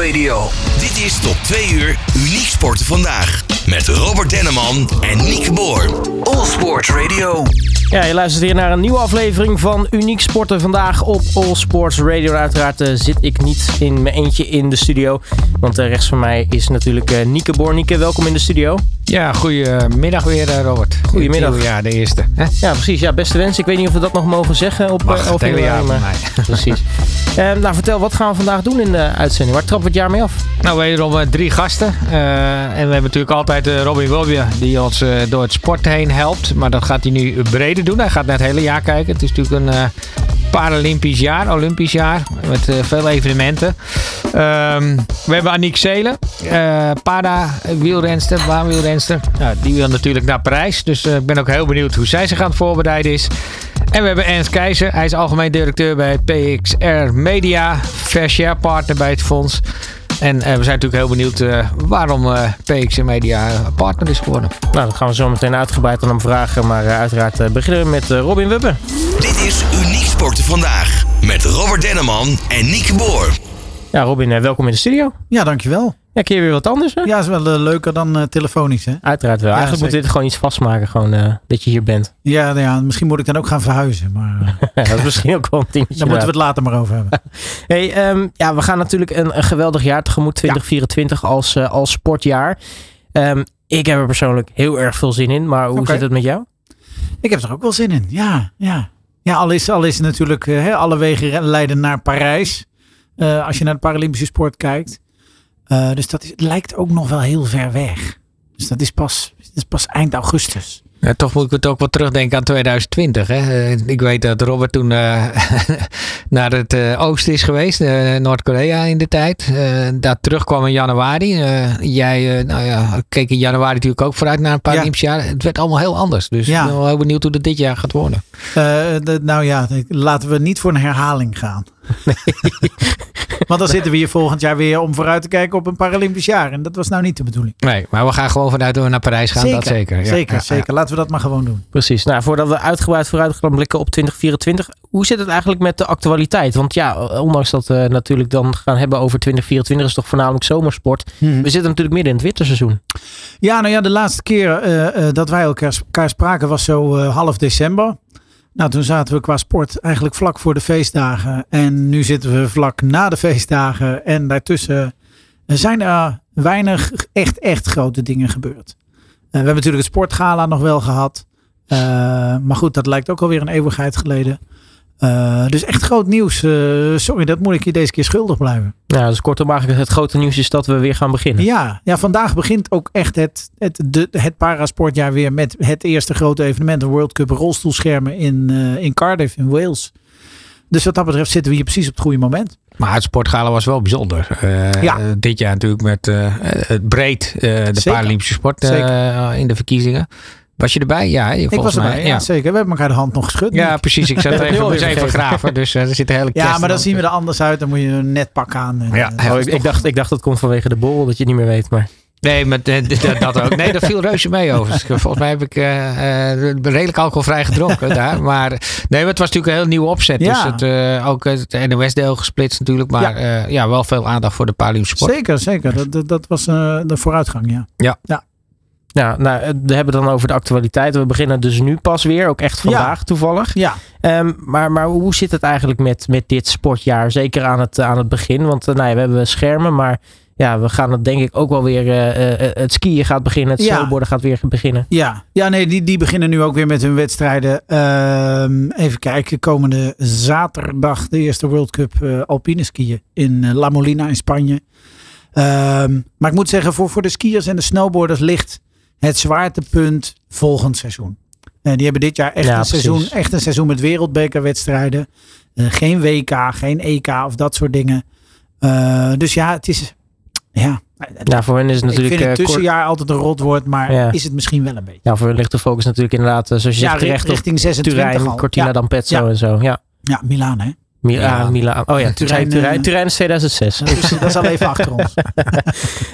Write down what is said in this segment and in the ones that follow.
Radio. Dit is tot twee uur Uniek Sporten Vandaag. Met Robert Denneman en Nieke Boer. All Sports Radio. Ja, je luistert hier naar een nieuwe aflevering van Uniek Sporten vandaag op All Sports Radio. Uiteraard eh, zit ik niet in mijn eentje in de studio. Want uh, rechts van mij is natuurlijk uh, Nieke Boor. Nieke, welkom in de studio. Ja, goedemiddag weer Robert. Goedemiddag. Ja, de eerste. Hè? Ja, precies. Ja, beste wensen. Ik weet niet of we dat nog mogen zeggen op Mag, het jaar maar... Precies. nou, vertel, wat gaan we vandaag doen in de uitzending? Waar trappen we het jaar mee af? Nou, wederom drie gasten. en we hebben natuurlijk altijd Robin Wilbia die ons door het sport heen helpt. Maar dat gaat hij nu breder doen. Hij gaat naar het hele jaar kijken. Het is natuurlijk een uh, Paralympisch jaar, Olympisch jaar. Met uh, veel evenementen. Um, we hebben Aniek Zelen. Uh, para wielrenster, baanwielrenster. Nou, die wil natuurlijk naar Parijs. Dus ik ben ook heel benieuwd hoe zij zich aan het voorbereiden is. En we hebben Ernst Keizer. Hij is algemeen directeur bij PXR Media. Fair share partner bij het fonds. En uh, we zijn natuurlijk heel benieuwd uh, waarom uh, PXC Media partner is geworden. Nou, dat gaan we zo meteen uitgebreid aan hem vragen. Maar uiteraard beginnen we met Robin Wubbe. Dit is Uniek Sporten Vandaag. Met Robert Denneman en Nieke Boer. Ja, Robin, welkom in de studio. Ja, dankjewel. Ja, keer weer wat anders, hè? Ja, is wel leuker dan uh, telefonisch, hè? Uiteraard wel. Ja, Eigenlijk moet dit gewoon iets vastmaken, gewoon uh, dat je hier bent. Ja, nou ja, misschien moet ik dan ook gaan verhuizen, maar... dat is misschien ook wel een dingetje. Daar moeten we het later maar over hebben. hey, um, ja, we gaan natuurlijk een, een geweldig jaar tegemoet, 2024 ja. als, als sportjaar. Um, ik heb er persoonlijk heel erg veel zin in, maar hoe okay. zit het met jou? Ik heb er ook wel zin in, ja. Ja, ja al, is, al is natuurlijk, alle wegen leiden naar Parijs. als je naar de Paralympische sport kijkt. Uh, dus dat is, lijkt ook nog wel heel ver weg. Dus dat is pas, dat is pas eind augustus. Ja, toch moet ik het ook wel terugdenken aan 2020. Hè? Ik weet dat Robert toen uh, naar het uh, oosten is geweest, uh, Noord-Korea in de tijd. daar terugkwam in januari. jij nou ja, keek in januari natuurlijk ook vooruit naar een paar ja. jaar. Het werd allemaal heel anders. Dus ja. ik ben wel heel benieuwd hoe het dit jaar gaat worden. De, nou ja, laten we niet voor een herhaling gaan. Nee. Want dan zitten we hier volgend jaar weer om vooruit te kijken op een Paralympisch jaar. En dat was nou niet de bedoeling. Nee, maar we gaan gewoon vanuit dat we naar Parijs gaan. Zeker, dat zeker. Ja, zeker, ja, zeker. Laten we dat maar gewoon doen. Precies. Nou, voordat we uitgebreid vooruit gaan blikken op 2024. Hoe zit het eigenlijk met de actualiteit? Want ja, ondanks dat we natuurlijk dan gaan hebben over 2024 is het toch voornamelijk zomersport. Hmm. We zitten natuurlijk midden in het winterseizoen. Ja, nou ja, de laatste keer uh, uh, dat wij elkaar, elkaar spraken was zo uh, half december. Nou, toen zaten we qua sport eigenlijk vlak voor de feestdagen. En nu zitten we vlak na de feestdagen. En daartussen zijn er weinig echt, echt grote dingen gebeurd. Uh, we hebben natuurlijk het sportgala nog wel gehad. Uh, maar goed, dat lijkt ook alweer een eeuwigheid geleden. Uh, dus echt groot nieuws. Uh, sorry, dat moet ik je deze keer schuldig blijven. Ja, dus kortom eigenlijk het grote nieuws is dat we weer gaan beginnen. Ja, ja vandaag begint ook echt het, het, de, het parasportjaar weer met het eerste grote evenement. De World Cup rolstoelschermen in, uh, in Cardiff in Wales. Dus wat dat betreft zitten we hier precies op het goede moment. Maar het sportgala was wel bijzonder. ja. Dit jaar natuurlijk met het breed de Paralympische sport in de verkiezingen. Was je erbij? Ja, ik was erbij. Mij, ja. ja. zeker. We hebben elkaar de hand nog geschud. Ja, precies. Ik zat er even, even, even graven. Dus uh, er zit een hele Ja, maar dan zien we er anders uit. Dan moet je een net pak aan. En, ja, oh, ik, ik, dacht, ik dacht dat komt vanwege de borrel dat je het niet meer weet. Maar... Nee, maar dat ook. Nee, dat viel reuze mee over. Volgens mij heb ik uh, uh, redelijk alcoholvrij gedronken daar. Maar nee, het was natuurlijk een heel nieuwe opzet. Ja. Dus het, uh, ook het NOS-deel gesplitst natuurlijk. Maar ja. ja. wel veel aandacht voor de Paralympische sport. Zeker, zeker. Dat, dat, dat was de vooruitgang, ja. Ja. ja. Ja, nou, we hebben het dan over de actualiteit. We beginnen dus nu pas weer, ook echt vandaag ja. toevallig. Ja. Um, maar, maar hoe zit het eigenlijk met, met dit sportjaar? Zeker aan het, aan het begin. Want uh, nou ja, we hebben schermen, maar ja, we gaan het denk ik ook wel weer. Uh, uh, het skiën gaat beginnen, het ja. snowboarden gaat weer beginnen. Ja, ja nee, die, die beginnen nu ook weer met hun wedstrijden. Ehm, even kijken, komende zaterdag de eerste World Cup alpine skiën in La Molina in Spanje. Um, maar ik moet zeggen, voor, voor de skiers en de snowboarders ligt het zwaartepunt volgend seizoen. En die hebben dit jaar echt, Ja, een, precies. seizoen, echt een seizoen met wereldbekerwedstrijden. Eh, geen WK, geen EK of dat soort dingen. Eh, dus ja, het is... Ja, Ja, voor hen is het ik natuurlijk. vind het eh, kort- tussenjaar altijd een rotwoord, maar Ja. is het misschien wel een beetje. ja, voor hen ligt de focus natuurlijk inderdaad, zoals je Ja, zegt, terecht op richting 26 Turijn. Cortina Ja. d'Ampezzo en zo. Ja. Ja, Milaan hè. Milaan, Ja. Milaan. Oh ja, Turijn, Turijn, Turijn, eh, is 2006. Dus dat is al even achter ons.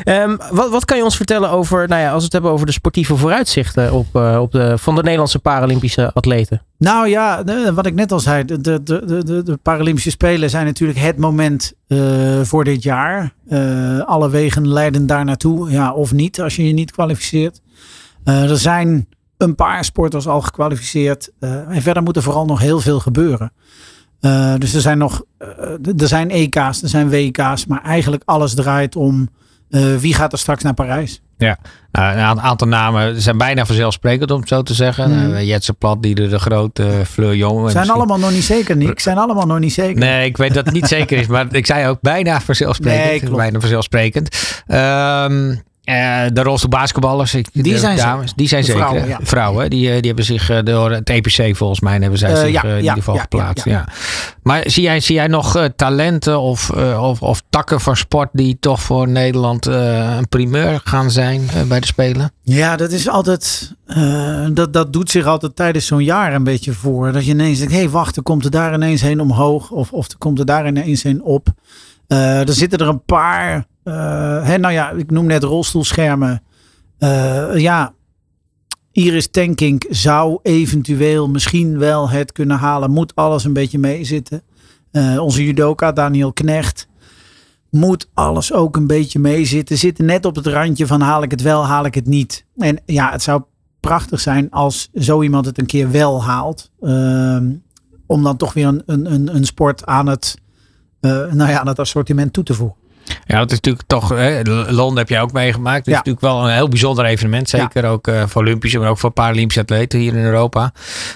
Ehm, wat, wat kan je ons vertellen over, nou ja, als we het hebben over de sportieve vooruitzichten op, eh, op de, van de Nederlandse Paralympische atleten? Nou ja, wat ik net al zei, de, de, de, de, de Paralympische Spelen zijn natuurlijk het moment eh, voor dit jaar. Alle wegen leiden daar naartoe, ja, of niet, als je je niet kwalificeert. Er zijn een paar sporters al gekwalificeerd. en verder moet er vooral nog heel veel gebeuren. Eh, dus er zijn nog, eh, er zijn EK's, er zijn WK's, maar eigenlijk alles draait om eh, wie gaat er straks naar Parijs. Nou, een aantal namen zijn bijna vanzelfsprekend, om het zo te zeggen. Uh, Jetse Plat, Dieder de Groot, uh, Fleur Jong. Zijn misschien- allemaal nog niet zeker, Nick. Zijn allemaal nog niet zeker. Nee, ik weet dat het niet zeker is, maar ik zei ook bijna vanzelfsprekend. Nee, klopt. bijna vanzelfsprekend. Ehm, eh, de rolstoelbasketballers, Die de zijn dames, die zijn zeker. vrouwen, hè? ja. Vrouwen, die, eh, die hebben zich eh, door het EPC volgens mij hebben zij zich ja, in ja, ieder geval ja, geplaatst. ja. Maar zie jij, zie jij nog talenten of, of, of takken van sport die toch voor Nederland een primeur gaan zijn bij de Spelen? Ja, dat is altijd. dat, dat doet zich altijd tijdens zo'n jaar een beetje voor. Dat je ineens denkt: hé, hey, wacht, er komt er daar ineens heen omhoog. Of, of er komt er daar ineens heen op. Er zitten er een paar. Eh, nou ja, ik noem net rolstoelschermen. Eh, ja, Iris Tankink zou eventueel misschien wel het kunnen halen. Moet alles een beetje meezitten. Eh, onze judoka Daniel Knecht moet alles ook een beetje meezitten. Zitten net op het randje van haal ik het wel, haal ik het niet. En ja, het zou prachtig zijn als zo iemand het een keer wel haalt. Ehm, om dan toch weer een, een, een, sport aan het, nou ja, aan het assortiment toe te voegen. Ja, dat is natuurlijk toch. Hè, Londen heb jij ook meegemaakt. Het is natuurlijk wel een heel bijzonder evenement. Zeker ook eh, voor Olympische, maar ook voor Paralympische atleten hier in Europa.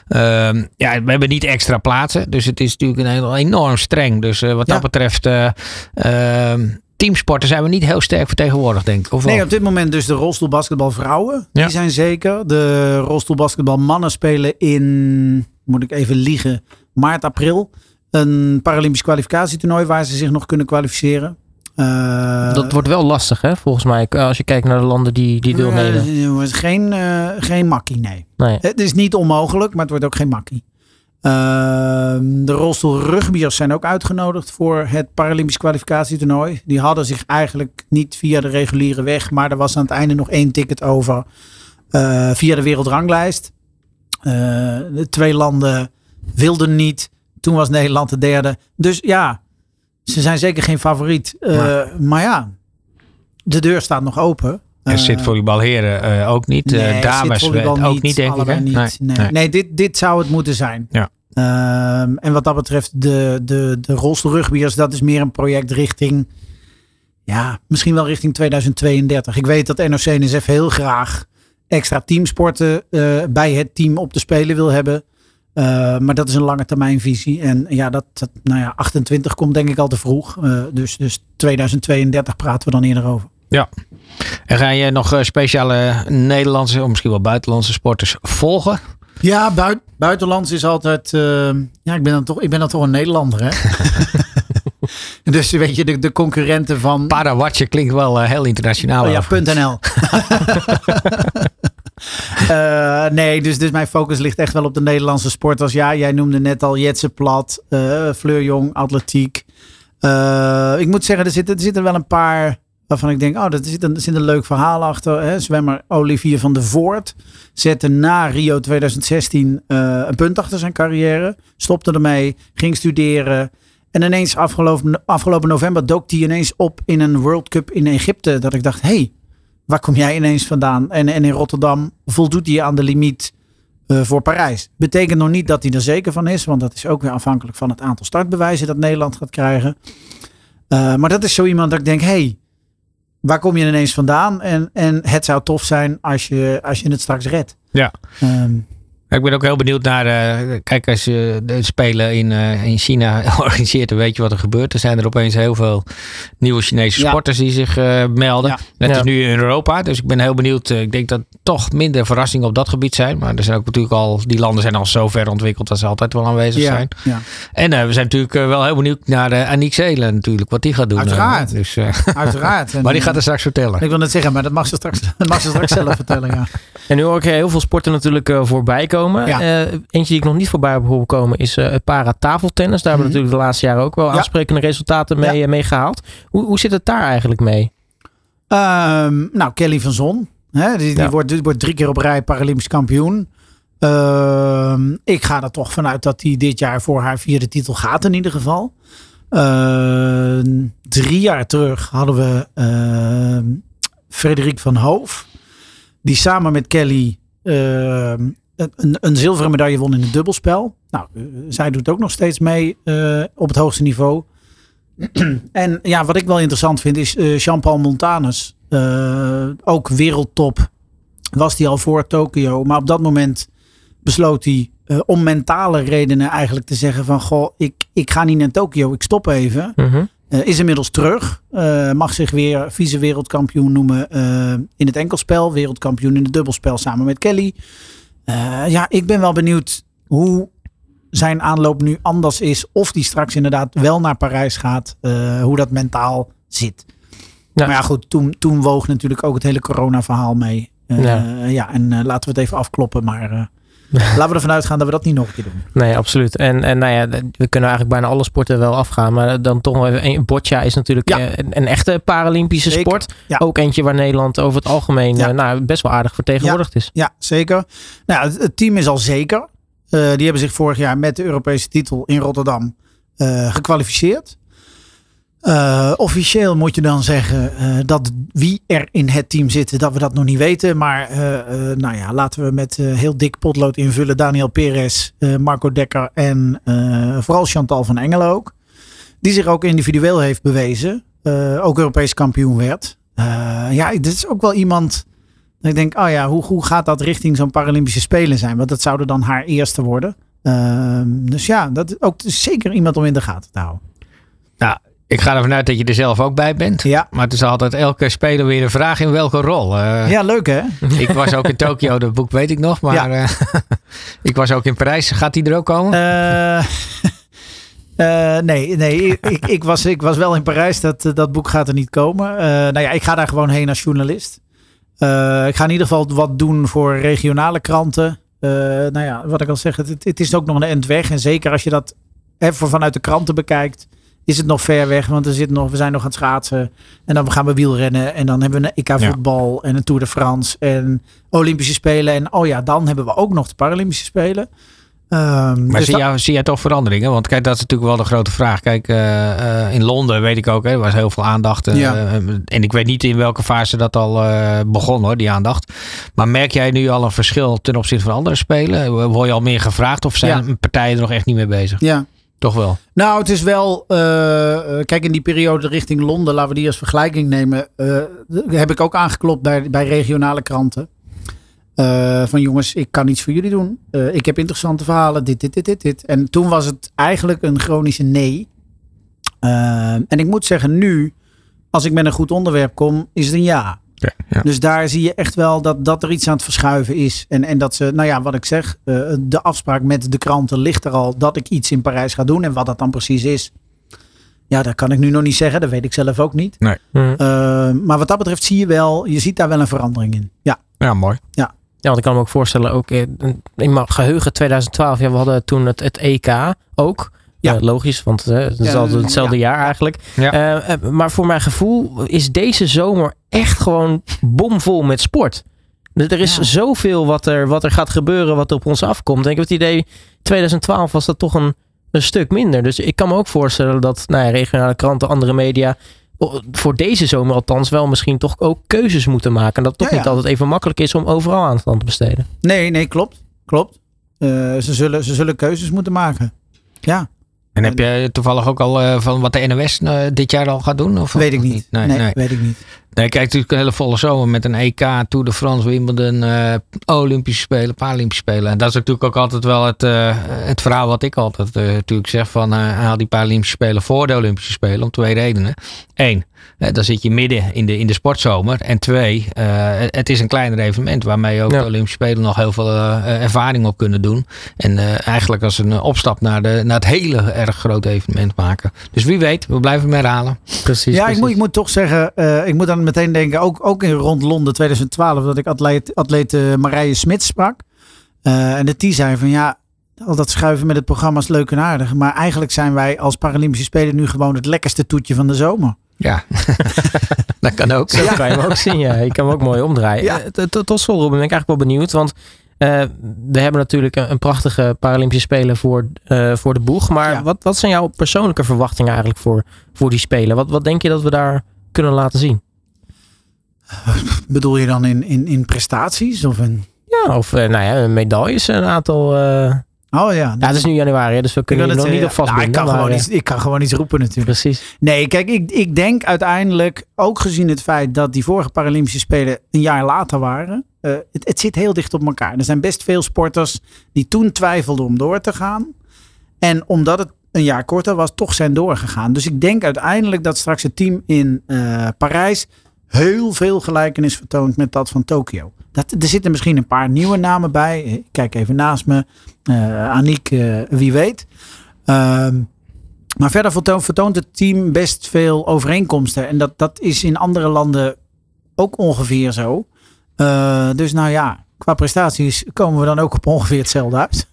Ehm, ja, we hebben niet extra plaatsen. Dus het is natuurlijk een heel, enorm streng. Dus eh, wat Ja. dat betreft. eh, ehm, Teamsporten zijn we niet heel sterk vertegenwoordigd, denk ik. Of? Nee, op dit moment dus de rolstoelbasketbal vrouwen. Ja. Die zijn zeker. De rolstoelbasketbal mannen spelen in, moet ik even liegen, maart, april. Een Paralympisch kwalificatietoernooi waar ze zich nog kunnen kwalificeren. Eh, dat wordt wel lastig, hè, volgens mij. Als je kijkt naar de landen die, die deelnemen. Eh, het wordt geen, eh, geen makkie, nee. Nee. Het is niet onmogelijk, maar het wordt ook geen makkie. Ehm, de rolstoelrugbiers zijn ook uitgenodigd voor het Paralympisch kwalificatietoernooi. Die hadden zich eigenlijk niet via de reguliere weg, maar er was aan het einde nog één ticket over eh, via de wereldranglijst. Eh, de twee landen wilden niet. Toen was Nederland de derde. Dus ja, ze zijn zeker geen favoriet. Eh, Maar- maar ja, de deur staat nog open. En Eh, zit volleybal-heren eh, ook niet. Nee, dames zitvolleybal eh, ook niet, denk ik. Hè? Niet. Nee, Nee, nee. nee. dit, dit zou het moeten zijn. Ja. Ehm, en wat dat betreft, de, de, de rolstoelrugbiers, dat is meer een project richting, ja, misschien wel richting 2032. Ik weet dat NOC-NSF heel graag extra teamsporten bij het team op de Spelen wil hebben. Eh, maar dat is een lange termijn visie. En ja, dat, dat, nou ja, 28 komt denk ik al te vroeg. Eh, dus, dus 2032 praten we dan eerder over. En ga je nog eh, speciale Nederlandse, of misschien wel buitenlandse sporters volgen? Ja, buit, buitenlands is altijd. ja, ik ben dan toch, ik ben dan toch een Nederlander, hè? dus weet je, de, de concurrenten van. Parawatje klinkt wel heel internationaal. Oh ja. .nl. Eh, nee, dus, dus mijn focus ligt echt wel op de Nederlandse sporters. Ja, jij noemde net al Jetse Plat, eh Fleur Jong, atletiek. Eh, ik moet zeggen, er zitten, er wel een paar waarvan ik denk, oh, er zit een, er zit een leuk verhaal achter. Hè? Zwemmer Olivier van der Voort zette na Rio 2016 eh, een punt achter zijn carrière. Stopte ermee, ging studeren. En ineens afgelopen, afgelopen november dook hij ineens op in een World Cup in Egypte. Dat ik dacht, hey, waar kom jij ineens vandaan? En, en in Rotterdam voldoet hij aan de limiet eh, voor Parijs. Betekent nog niet dat hij er zeker van is. Want dat is ook weer afhankelijk van het aantal startbewijzen dat Nederland gaat krijgen. Eh, maar dat is zo iemand dat ik denk, hé, hey, waar kom je ineens vandaan? En, en het zou tof zijn als je, als je het straks redt. Ja. Ehm, Ik ben ook heel benieuwd naar. eh, kijk, als je de Spelen in, eh, in China organiseert, dan weet je wat er gebeurt. Er zijn er opeens heel veel nieuwe Chinese Ja. sporters die zich eh, melden. Ja. Net Ja. is nu in Europa, dus ik ben heel benieuwd. Ik denk dat toch minder verrassingen op dat gebied zijn. Maar er zijn ook natuurlijk al, die landen zijn al zo ver ontwikkeld dat ze altijd wel aanwezig ja, zijn. ja, En eh, we zijn natuurlijk wel heel benieuwd naar uh, Aniek Zelen natuurlijk, wat die gaat doen. Uiteraard. dus, eh, uiteraard. En, maar die gaat er straks vertellen. Ik wil net zeggen, maar dat mag ze straks, dat mag ze straks zelf vertellen. Ja. En nu hoor ik heel veel sporten natuurlijk eh, voorbij komen. Komen. Ja. Eh, eentje die ik nog niet voorbij heb horen komen is eh, het para tafeltennis. Daar hebben we Mhm. natuurlijk de laatste jaren ook wel Ja. aansprekende resultaten mee, Ja. eh, mee gehaald. Hoe, hoe zit het daar eigenlijk mee? Ehm, nou, Kelly van Zon. Hè, die wordt, die wordt drie keer op rij Paralympisch kampioen. Ehm, ik ga er toch vanuit dat hij dit jaar voor haar vierde titel gaat in ieder geval. Ehm, drie jaar terug hadden we Frederik van Hoof. Die samen met Kelly een, een zilveren medaille won in het dubbelspel. Nou, eh, zij doet ook nog steeds mee eh, op het hoogste niveau. en ja, wat ik wel interessant vind is eh, Jean-Paul Montanus. Ook wereldtop was hij al voor Tokio. Maar op dat moment besloot hij om mentale redenen eigenlijk te zeggen van... Goh, ik, ik ga niet naar Tokio, ik stop even. Mhm. Is inmiddels terug. Mag zich weer vice-wereldkampioen noemen in het enkelspel. Wereldkampioen in het dubbelspel samen met Kelly. Eh, ja, ik ben wel benieuwd hoe zijn aanloop nu anders is. Of die straks inderdaad wel naar Parijs gaat. eh, hoe dat mentaal zit. Ja. Maar ja, goed, toen, toen woog natuurlijk ook het hele corona-verhaal mee. Eh, Ja. ja. en laten we het even afkloppen. Maar laten we ervan uitgaan dat we dat niet nog een keer doen. Nee, absoluut. En, en nou ja, we kunnen eigenlijk bijna alle sporten wel afgaan. Maar dan toch nog even. een- Boccia is natuurlijk Ja. eh, een, een echte Paralympische Zeker. sport. Ja. Ook eentje waar Nederland over het algemeen Ja. eh, nou, best wel aardig vertegenwoordigd is. Ja, zeker. Nou, ja, het, team is al zeker. Eh, die hebben zich vorig jaar met de Europese titel in Rotterdam gekwalificeerd. Eh, officieel moet je dan zeggen eh, dat wie er in het team zitten, dat we dat nog niet weten. Maar eh, nou ja, laten we met heel dik potlood invullen. Daniel Perez, Marco Dekker en vooral Chantal van Engelen ook. Die zich ook individueel heeft bewezen. ook Europees kampioen werd. Ja, dit is ook wel iemand ik denk, oh ja, hoe, hoe gaat dat richting zo'n Paralympische Spelen zijn? Want dat zouden dan haar eerste worden. Ehm, dus ja, dat is ook zeker iemand om in de gaten te houden. Ik ga ervan uit dat je er zelf ook bij bent. Ja, Maar het is altijd elke speler weer een vraag in welke rol. Eh, ja leuk hè? Ik was ook in Tokio, dat boek weet ik nog. Maar Ja. eh, ik was ook in Parijs. Gaat die er ook komen? Eh, nee, nee ik, ik, ik was, ik was wel in Parijs. Dat, dat boek gaat er niet komen. Nou ja, ik ga daar gewoon heen als journalist. Ik ga in ieder geval wat doen voor regionale kranten. Nou ja, wat ik al zeg, het, het is ook nog een end weg. En zeker als je dat even vanuit de kranten bekijkt, is het nog ver weg. Want er zit nog, we zijn nog aan het schaatsen. En dan gaan we wielrennen. En dan hebben we een EK voetbal en een Tour de France en Olympische Spelen. En oh ja, dan hebben we ook nog de Paralympische Spelen. Ehm, Maar dus zie, jij, zie jij toch veranderingen? Want kijk, dat is natuurlijk wel de grote vraag. Kijk, eh, eh, in Londen weet ik ook, hè, er was heel veel aandacht. eh, Ja. en ik weet niet in welke fase dat al begon hoor, die aandacht. Maar merk jij nu al een verschil ten opzichte van andere spelen? Word je al meer gevraagd of zijn partijen er nog echt niet mee bezig? ja. Toch wel? Nou, het is wel. eh, eh, kijk, in die periode richting Londen, laten we die als vergelijking nemen. eh, heb ik ook aangeklopt bij, bij regionale kranten. Van jongens, ik kan iets voor jullie doen. Ik heb interessante verhalen. Dit, dit, dit, dit, dit. En toen was het eigenlijk een chronische nee. En ik moet zeggen, nu, als ik met een goed onderwerp kom, is het een ja. Ja, ja. Dus daar zie je echt wel dat, dat er iets aan het verschuiven is. En, en dat ze, nou ja, wat ik zeg, eh, de afspraak met de kranten ligt er al dat ik iets in Parijs ga doen. En wat dat dan precies is, ja, dat kan ik nu nog niet zeggen. Dat weet ik zelf ook niet. Mhm. Eh, maar wat dat betreft zie je wel, je ziet daar wel een verandering in. Ja, Ja, mooi. Ja, want ik kan me ook voorstellen, ook in, in mijn geheugen 2012, ja, we hadden toen het, het EK ook. Ja. Eh, logisch, want eh, het is Ja, altijd hetzelfde jaar eigenlijk. Ja. Eh, maar voor mijn gevoel is deze zomer echt gewoon bomvol met sport. Dus Er is Ja. zoveel wat er, wat er gaat gebeuren, wat op ons afkomt. En ik heb het idee, 2012 was dat toch een, een stuk minder. Dus ik kan me ook voorstellen dat nou ja, regionale kranten, andere media, voor deze zomer althans wel misschien toch ook keuzes moeten maken. En dat het toch Ja, ja. niet altijd even makkelijk is om overal aandacht aan te besteden. nee, nee, klopt. Klopt. Eh, ze, zullen, ze zullen keuzes moeten maken. Ja, En heb je toevallig ook al eh, van wat de NOS eh, dit jaar al gaat doen? Of weet ik niet. Nee, Nee, nee. weet ik niet. Nee, kijk, natuurlijk een hele volle zomer met een EK, Tour de France, Wimbledon, eh, Olympische Spelen, Paralympische Spelen. En dat is natuurlijk ook altijd wel het, eh, het verhaal wat ik altijd eh, natuurlijk zeg van eh, haal die Paralympische Spelen voor de Olympische Spelen om twee redenen. Eén, dan zit je midden in de, in de sportzomer. En twee, eh, het is een kleiner evenement waarmee ook Ja. de Olympische Spelen nog heel veel eh, ervaring op kunnen doen. En eh, eigenlijk als een opstap naar, de, naar het hele erg grote evenement maken. Dus wie weet, we blijven hem herhalen. Precies. Ja, ik moet, ik moet toch zeggen, eh, ik moet dan meteen denken, ook, ook in rond Londen 2012, dat ik atleet, atleet Marije Smit sprak. Eh, en de T zei van ja, al dat schuiven met het programma is leuk en aardig. Maar eigenlijk zijn wij als Paralympische Spelen nu gewoon het lekkerste toetje van de zomer. Ja, dat kan ook. Zo kan je hem ook zien, ja. Je kan hem ook mooi omdraaien. Ja. Eh, tot- slot, Robin, ben ik eigenlijk wel benieuwd. Want eh, we hebben natuurlijk een, een prachtige Paralympische Spelen voor, eh, voor de boeg. Maar Ja. wat, wat zijn jouw persoonlijke verwachtingen eigenlijk voor, voor die Spelen? Wat, wat denk je dat we daar kunnen laten zien? Bedoel je dan in, in, in prestaties? Of in... Ja, of eh, nou ja, medailles, een aantal. eh, Oh ja, ja, het is nu januari, dus we kunnen er nog het, niet op nou, vastbinden. ik, kan maar, gewoon eh, iets, ik kan gewoon iets roepen natuurlijk. Precies. Nee, kijk, ik, ik denk uiteindelijk, ook gezien het feit dat die vorige Paralympische Spelen een jaar later waren, het, het zit heel dicht op elkaar. Er zijn best veel sporters die toen twijfelden om door te gaan. En omdat het een jaar korter was, toch zijn doorgegaan. Dus ik denk uiteindelijk dat straks het team in Parijs heel veel gelijkenis vertoont met dat van Tokio. Dat, er zitten misschien een paar nieuwe namen bij. Ik kijk even naast me. Eh Aniek, eh, wie weet. Ehm, maar verder vertoont, vertoont het team best veel overeenkomsten. En dat, dat is in andere landen ook ongeveer zo. Eh, dus nou ja, qua prestaties komen we dan ook op ongeveer hetzelfde uit.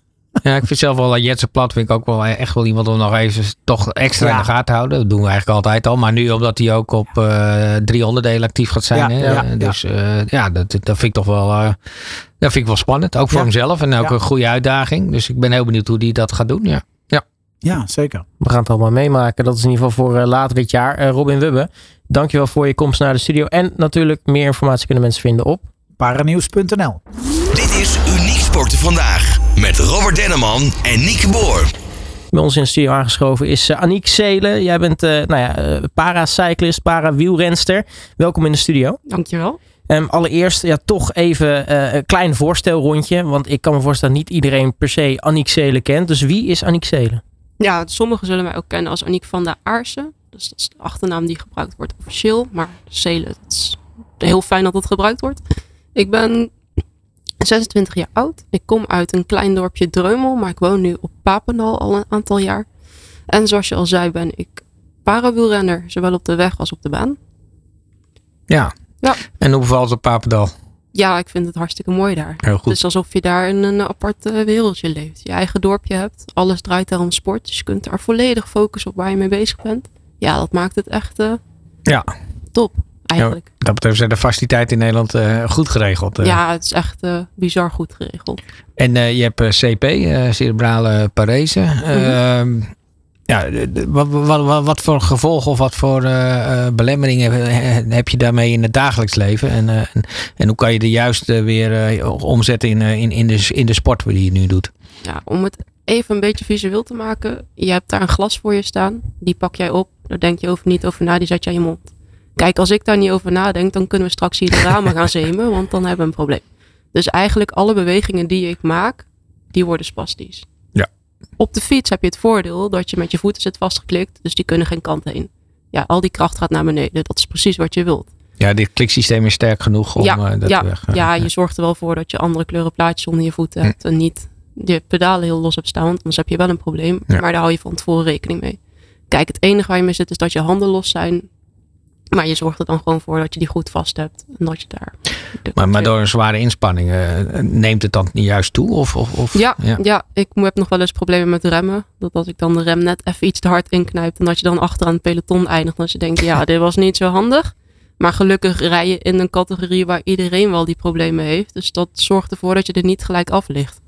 Ja, ik vind zelf wel dat Jetse Plat vind ik ook wel echt wel iemand om nog even toch extra Ja. in de gaten te houden. Dat doen we eigenlijk altijd al. Maar nu omdat hij ook op eh, drie onderdelen actief gaat zijn. Ja, hè? ja, Eh, dus eh, ja, dat, dat vind ik toch wel, eh, dat vind ik wel spannend. Ook voor Ja. hemzelf en ook Ja. een goede uitdaging. Dus ik ben heel benieuwd hoe hij dat gaat doen. Ja. Ja, zeker. We gaan het allemaal meemaken. Dat is in ieder geval voor eh, later dit jaar. Robin Wubbe, dankjewel voor je komst naar de studio. En natuurlijk meer informatie kunnen mensen vinden op Paranieuws.nl Dit is Uniek Sporten Vandaag. Met Robert Denneman en Nieke Boer. Bij ons in de studio aangeschoven is uh, Aniek Zelen. Jij bent uh, nou ja, uh, para-cyclist, para-wielrenster. Welkom in de studio. Dankjewel. Um, allereerst ja, toch even uh, een klein voorstelrondje. Want ik kan me voorstellen dat niet iedereen per se Aniek Zelen kent. Dus wie is Aniek Zelen? Ja, sommigen zullen mij ook kennen als Aniek van der Aarsen. Dus dat is de achternaam die gebruikt wordt officieel. Maar Zelen, het is heel fijn dat het gebruikt wordt. Ik ben 26 jaar oud. Ik kom uit een klein dorpje Dreumel, maar ik woon nu op Papendal al een aantal jaar. En zoals je al zei, ben ik parawielrenner, zowel op de weg als op de baan. Ja. Ja. En hoe bevalt het op Papendal? Ja, ik vind het hartstikke mooi daar. Heel goed. Het is alsof je daar in een apart uh, wereldje leeft. Je eigen dorpje hebt. Alles draait daar om sport. Dus je kunt daar volledig focussen op waar je mee bezig bent. Ja, dat maakt het echt uh, ja. top. Eigenlijk. Ja, dat betreft zijn de faciliteiten in Nederland uh, goed geregeld. Ja, het is echt uh, bizar goed geregeld. En je hebt CP, cerebrale parese. Mm -hmm. ja, wat, wat, wat, voor gevolgen of wat voor belemmeringen heb je daarmee in het dagelijks leven? En, en, en, hoe kan je de juist weer omzetten in, in, in, de, in de sport die je nu doet? Ja, om het even een beetje visueel te maken. Je hebt daar een glas voor je staan. Die pak jij op. Daar denk je over niet over na. Die zet je aan je mond. Kijk, als ik daar niet over nadenk, dan kunnen we straks hier de ramen gaan zemen. Want dan hebben we een probleem. Dus eigenlijk alle bewegingen die ik maak, die worden spastisch. Ja. Op de fiets heb je het voordeel dat je met je voeten zit vastgeklikt. Dus die kunnen geen kant heen. Ja, al die kracht gaat naar beneden. Dat is precies wat je wilt. Ja, dit kliksysteem is sterk genoeg om ja, uh, dat ja, te weg. Ja, je zorgt er wel voor dat je andere kleuren plaatjes onder je voeten hebt. Hm. En niet je pedalen heel los hebt staan. Want anders heb je wel een probleem. Ja. Maar daar hou je van tevoren rekening mee. Kijk, het enige waar je mee zit is dat je handen los zijn. Maar je zorgt er dan gewoon voor dat je die goed vast hebt. En dat je daar. Maar, maar door een zware inspanning uh, neemt het dan niet juist toe? Of, of, of ja, ja, ja. ik heb nog wel eens problemen met remmen. Dat als ik dan de rem net even iets te hard inknijp. En dat je dan achteraan het peloton eindigt. Dat je denkt, ja, dit was niet zo handig. Maar gelukkig rij je in een categorie waar iedereen wel die problemen heeft. Dus dat zorgt ervoor dat je er niet gelijk af ligt.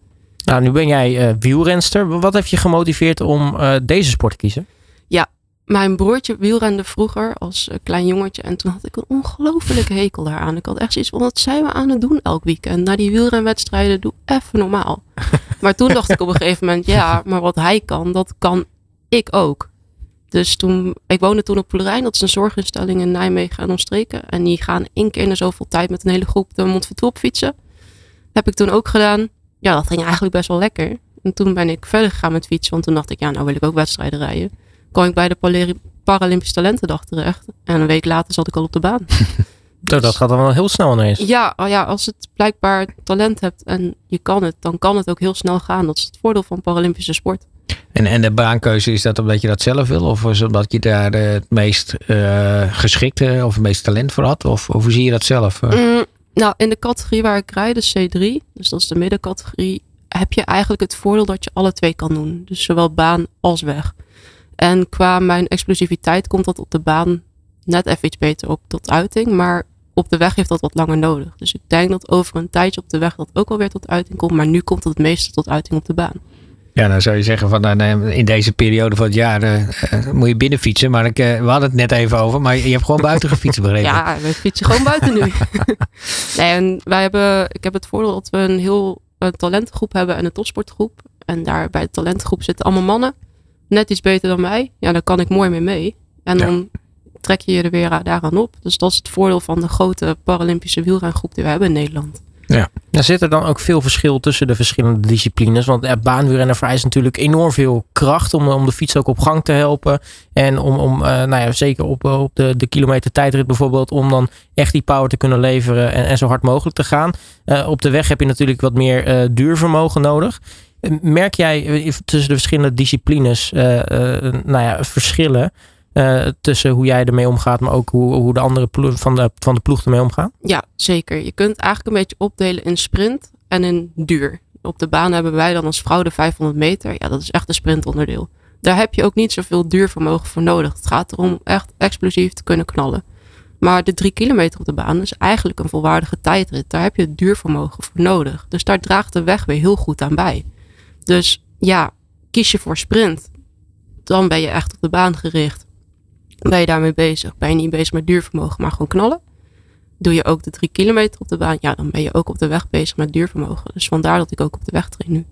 Nou, nu ben jij uh, wielrenster. Wat heeft je gemotiveerd om uh, deze sport te kiezen? Ja, mijn broertje wielrende vroeger als uh, klein jongetje. En toen had ik een ongelofelijke hekel daaraan. Ik had echt zoiets van, wat zijn we aan het doen elk weekend? Na die wielrenwedstrijden, doe even normaal. maar toen dacht ik op een gegeven moment, ja, maar wat hij kan, dat kan ik ook. Dus toen, ik woonde toen op Poelerijn, dat is een zorginstelling in Nijmegen en omstreken. En die gaan één keer in de zoveel tijd met een hele groep de Mont Ventoux fietsen. Heb ik toen ook gedaan. Ja, dat ging eigenlijk best wel lekker. En toen ben ik verder gegaan met fietsen, want toen dacht ik, ja, nou wil ik ook wedstrijden rijden. Kwam ik bij de Paralympische Talentendag terecht. En een week later zat ik al op de baan. dus, dat gaat dan wel heel snel ineens. Ja, oh ja, als het blijkbaar talent hebt en je kan het, dan kan het ook heel snel gaan. Dat is het voordeel van Paralympische sport. En, en de baankeuze, is dat omdat je dat zelf wil? Of is omdat je daar uh, het meest uh, geschikte of het meest talent voor had? Of, of hoe zie je dat zelf? Mm, nou, in de categorie waar ik rijd, de C3, dus dat is de middencategorie, heb je eigenlijk het voordeel dat je alle twee kan doen. Dus zowel baan als weg. En qua mijn explosiviteit komt dat op de baan net even iets beter op tot uiting. Maar op de weg heeft dat wat langer nodig. Dus ik denk dat over een tijdje op de weg dat ook alweer tot uiting komt. Maar nu komt het het meeste tot uiting op de baan. Ja, dan zou je zeggen van nou, in deze periode van het jaar uh, moet je binnen fietsen. Maar ik, uh, we hadden het net even over, maar je hebt gewoon buiten gefietst begrepen. ja, we fietsen gewoon buiten nu. nee, en wij hebben, ik heb het voordeel dat we een heel een talentengroep hebben en een topsportgroep. En daar bij de talentengroep zitten allemaal mannen. Net iets beter dan mij. Ja, daar kan ik mooi mee mee. En dan trek je je er weer daaraan op. Dus dat is het voordeel van de grote Paralympische wielrengroep die we hebben in Nederland. Ja. Er zit er dan ook veel verschil tussen de verschillende disciplines? Want ja, baanwielrennen vereist natuurlijk enorm veel kracht om, om de fiets ook op gang te helpen. En om, om uh, nou ja, zeker op, op de, de kilometer tijdrit bijvoorbeeld, om dan echt die power te kunnen leveren en, en zo hard mogelijk te gaan. Uh, op de weg heb je natuurlijk wat meer uh, duurvermogen nodig. Merk jij tussen de verschillende disciplines nou ja, verschillen? Tussen hoe jij ermee omgaat, maar ook hoe, hoe de andere van, de, van de ploeg ermee omgaan? Ja, zeker. Je kunt eigenlijk een beetje opdelen in sprint en in duur. Op de baan hebben wij dan als vrouw de 500 meter. Ja, dat is echt een sprintonderdeel. Daar heb je ook niet zoveel duurvermogen voor nodig. Het gaat erom echt explosief te kunnen knallen. Maar de drie kilometer op de baan is eigenlijk een volwaardige tijdrit. Daar heb je duurvermogen voor nodig. Dus daar draagt de weg weer heel goed aan bij. Dus ja, kies je voor sprint, dan ben je echt op de baan gericht ben je daarmee bezig? Ben je niet bezig met duurvermogen, maar gewoon knallen? Doe je ook de drie kilometer op de baan? Ja, dan ben je ook op de weg bezig met duurvermogen. Dus vandaar dat ik ook op de weg train nu.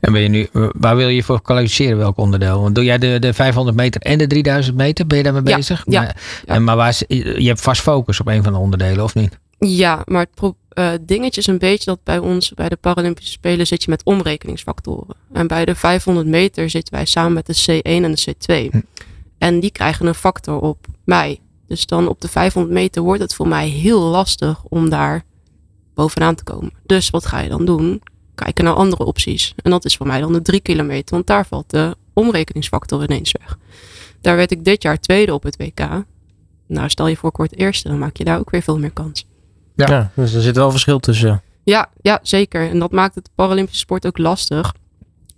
En ben je nu, waar wil je voor kwalificeren welk onderdeel? Want doe jij de, de 500 meter en de 3000 meter? Ben je daarmee ja, bezig? Ja, maar, En, maar waar is, je hebt vast focus op een van de onderdelen, of niet? Ja, maar het uh, dingetje is een beetje dat bij ons, bij de Paralympische Spelen, zit je met omrekeningsfactoren. En bij de 500 meter zitten wij samen met de C1 en de C2. Hm. En die krijgen een factor op mij. Dus dan op de 500 meter wordt het voor mij heel lastig om daar bovenaan te komen. Dus wat ga je dan doen? Kijken naar andere opties. En dat is voor mij dan de 3 kilometer, want daar valt de omrekeningsfactor ineens weg. Daar werd ik dit jaar tweede op het WK. Nou, stel je voor kort eerste, dan maak je daar ook weer veel meer kans. Ja, ja dus er zit wel verschil tussen. Ja, ja, zeker. En dat maakt het Paralympische sport ook lastig.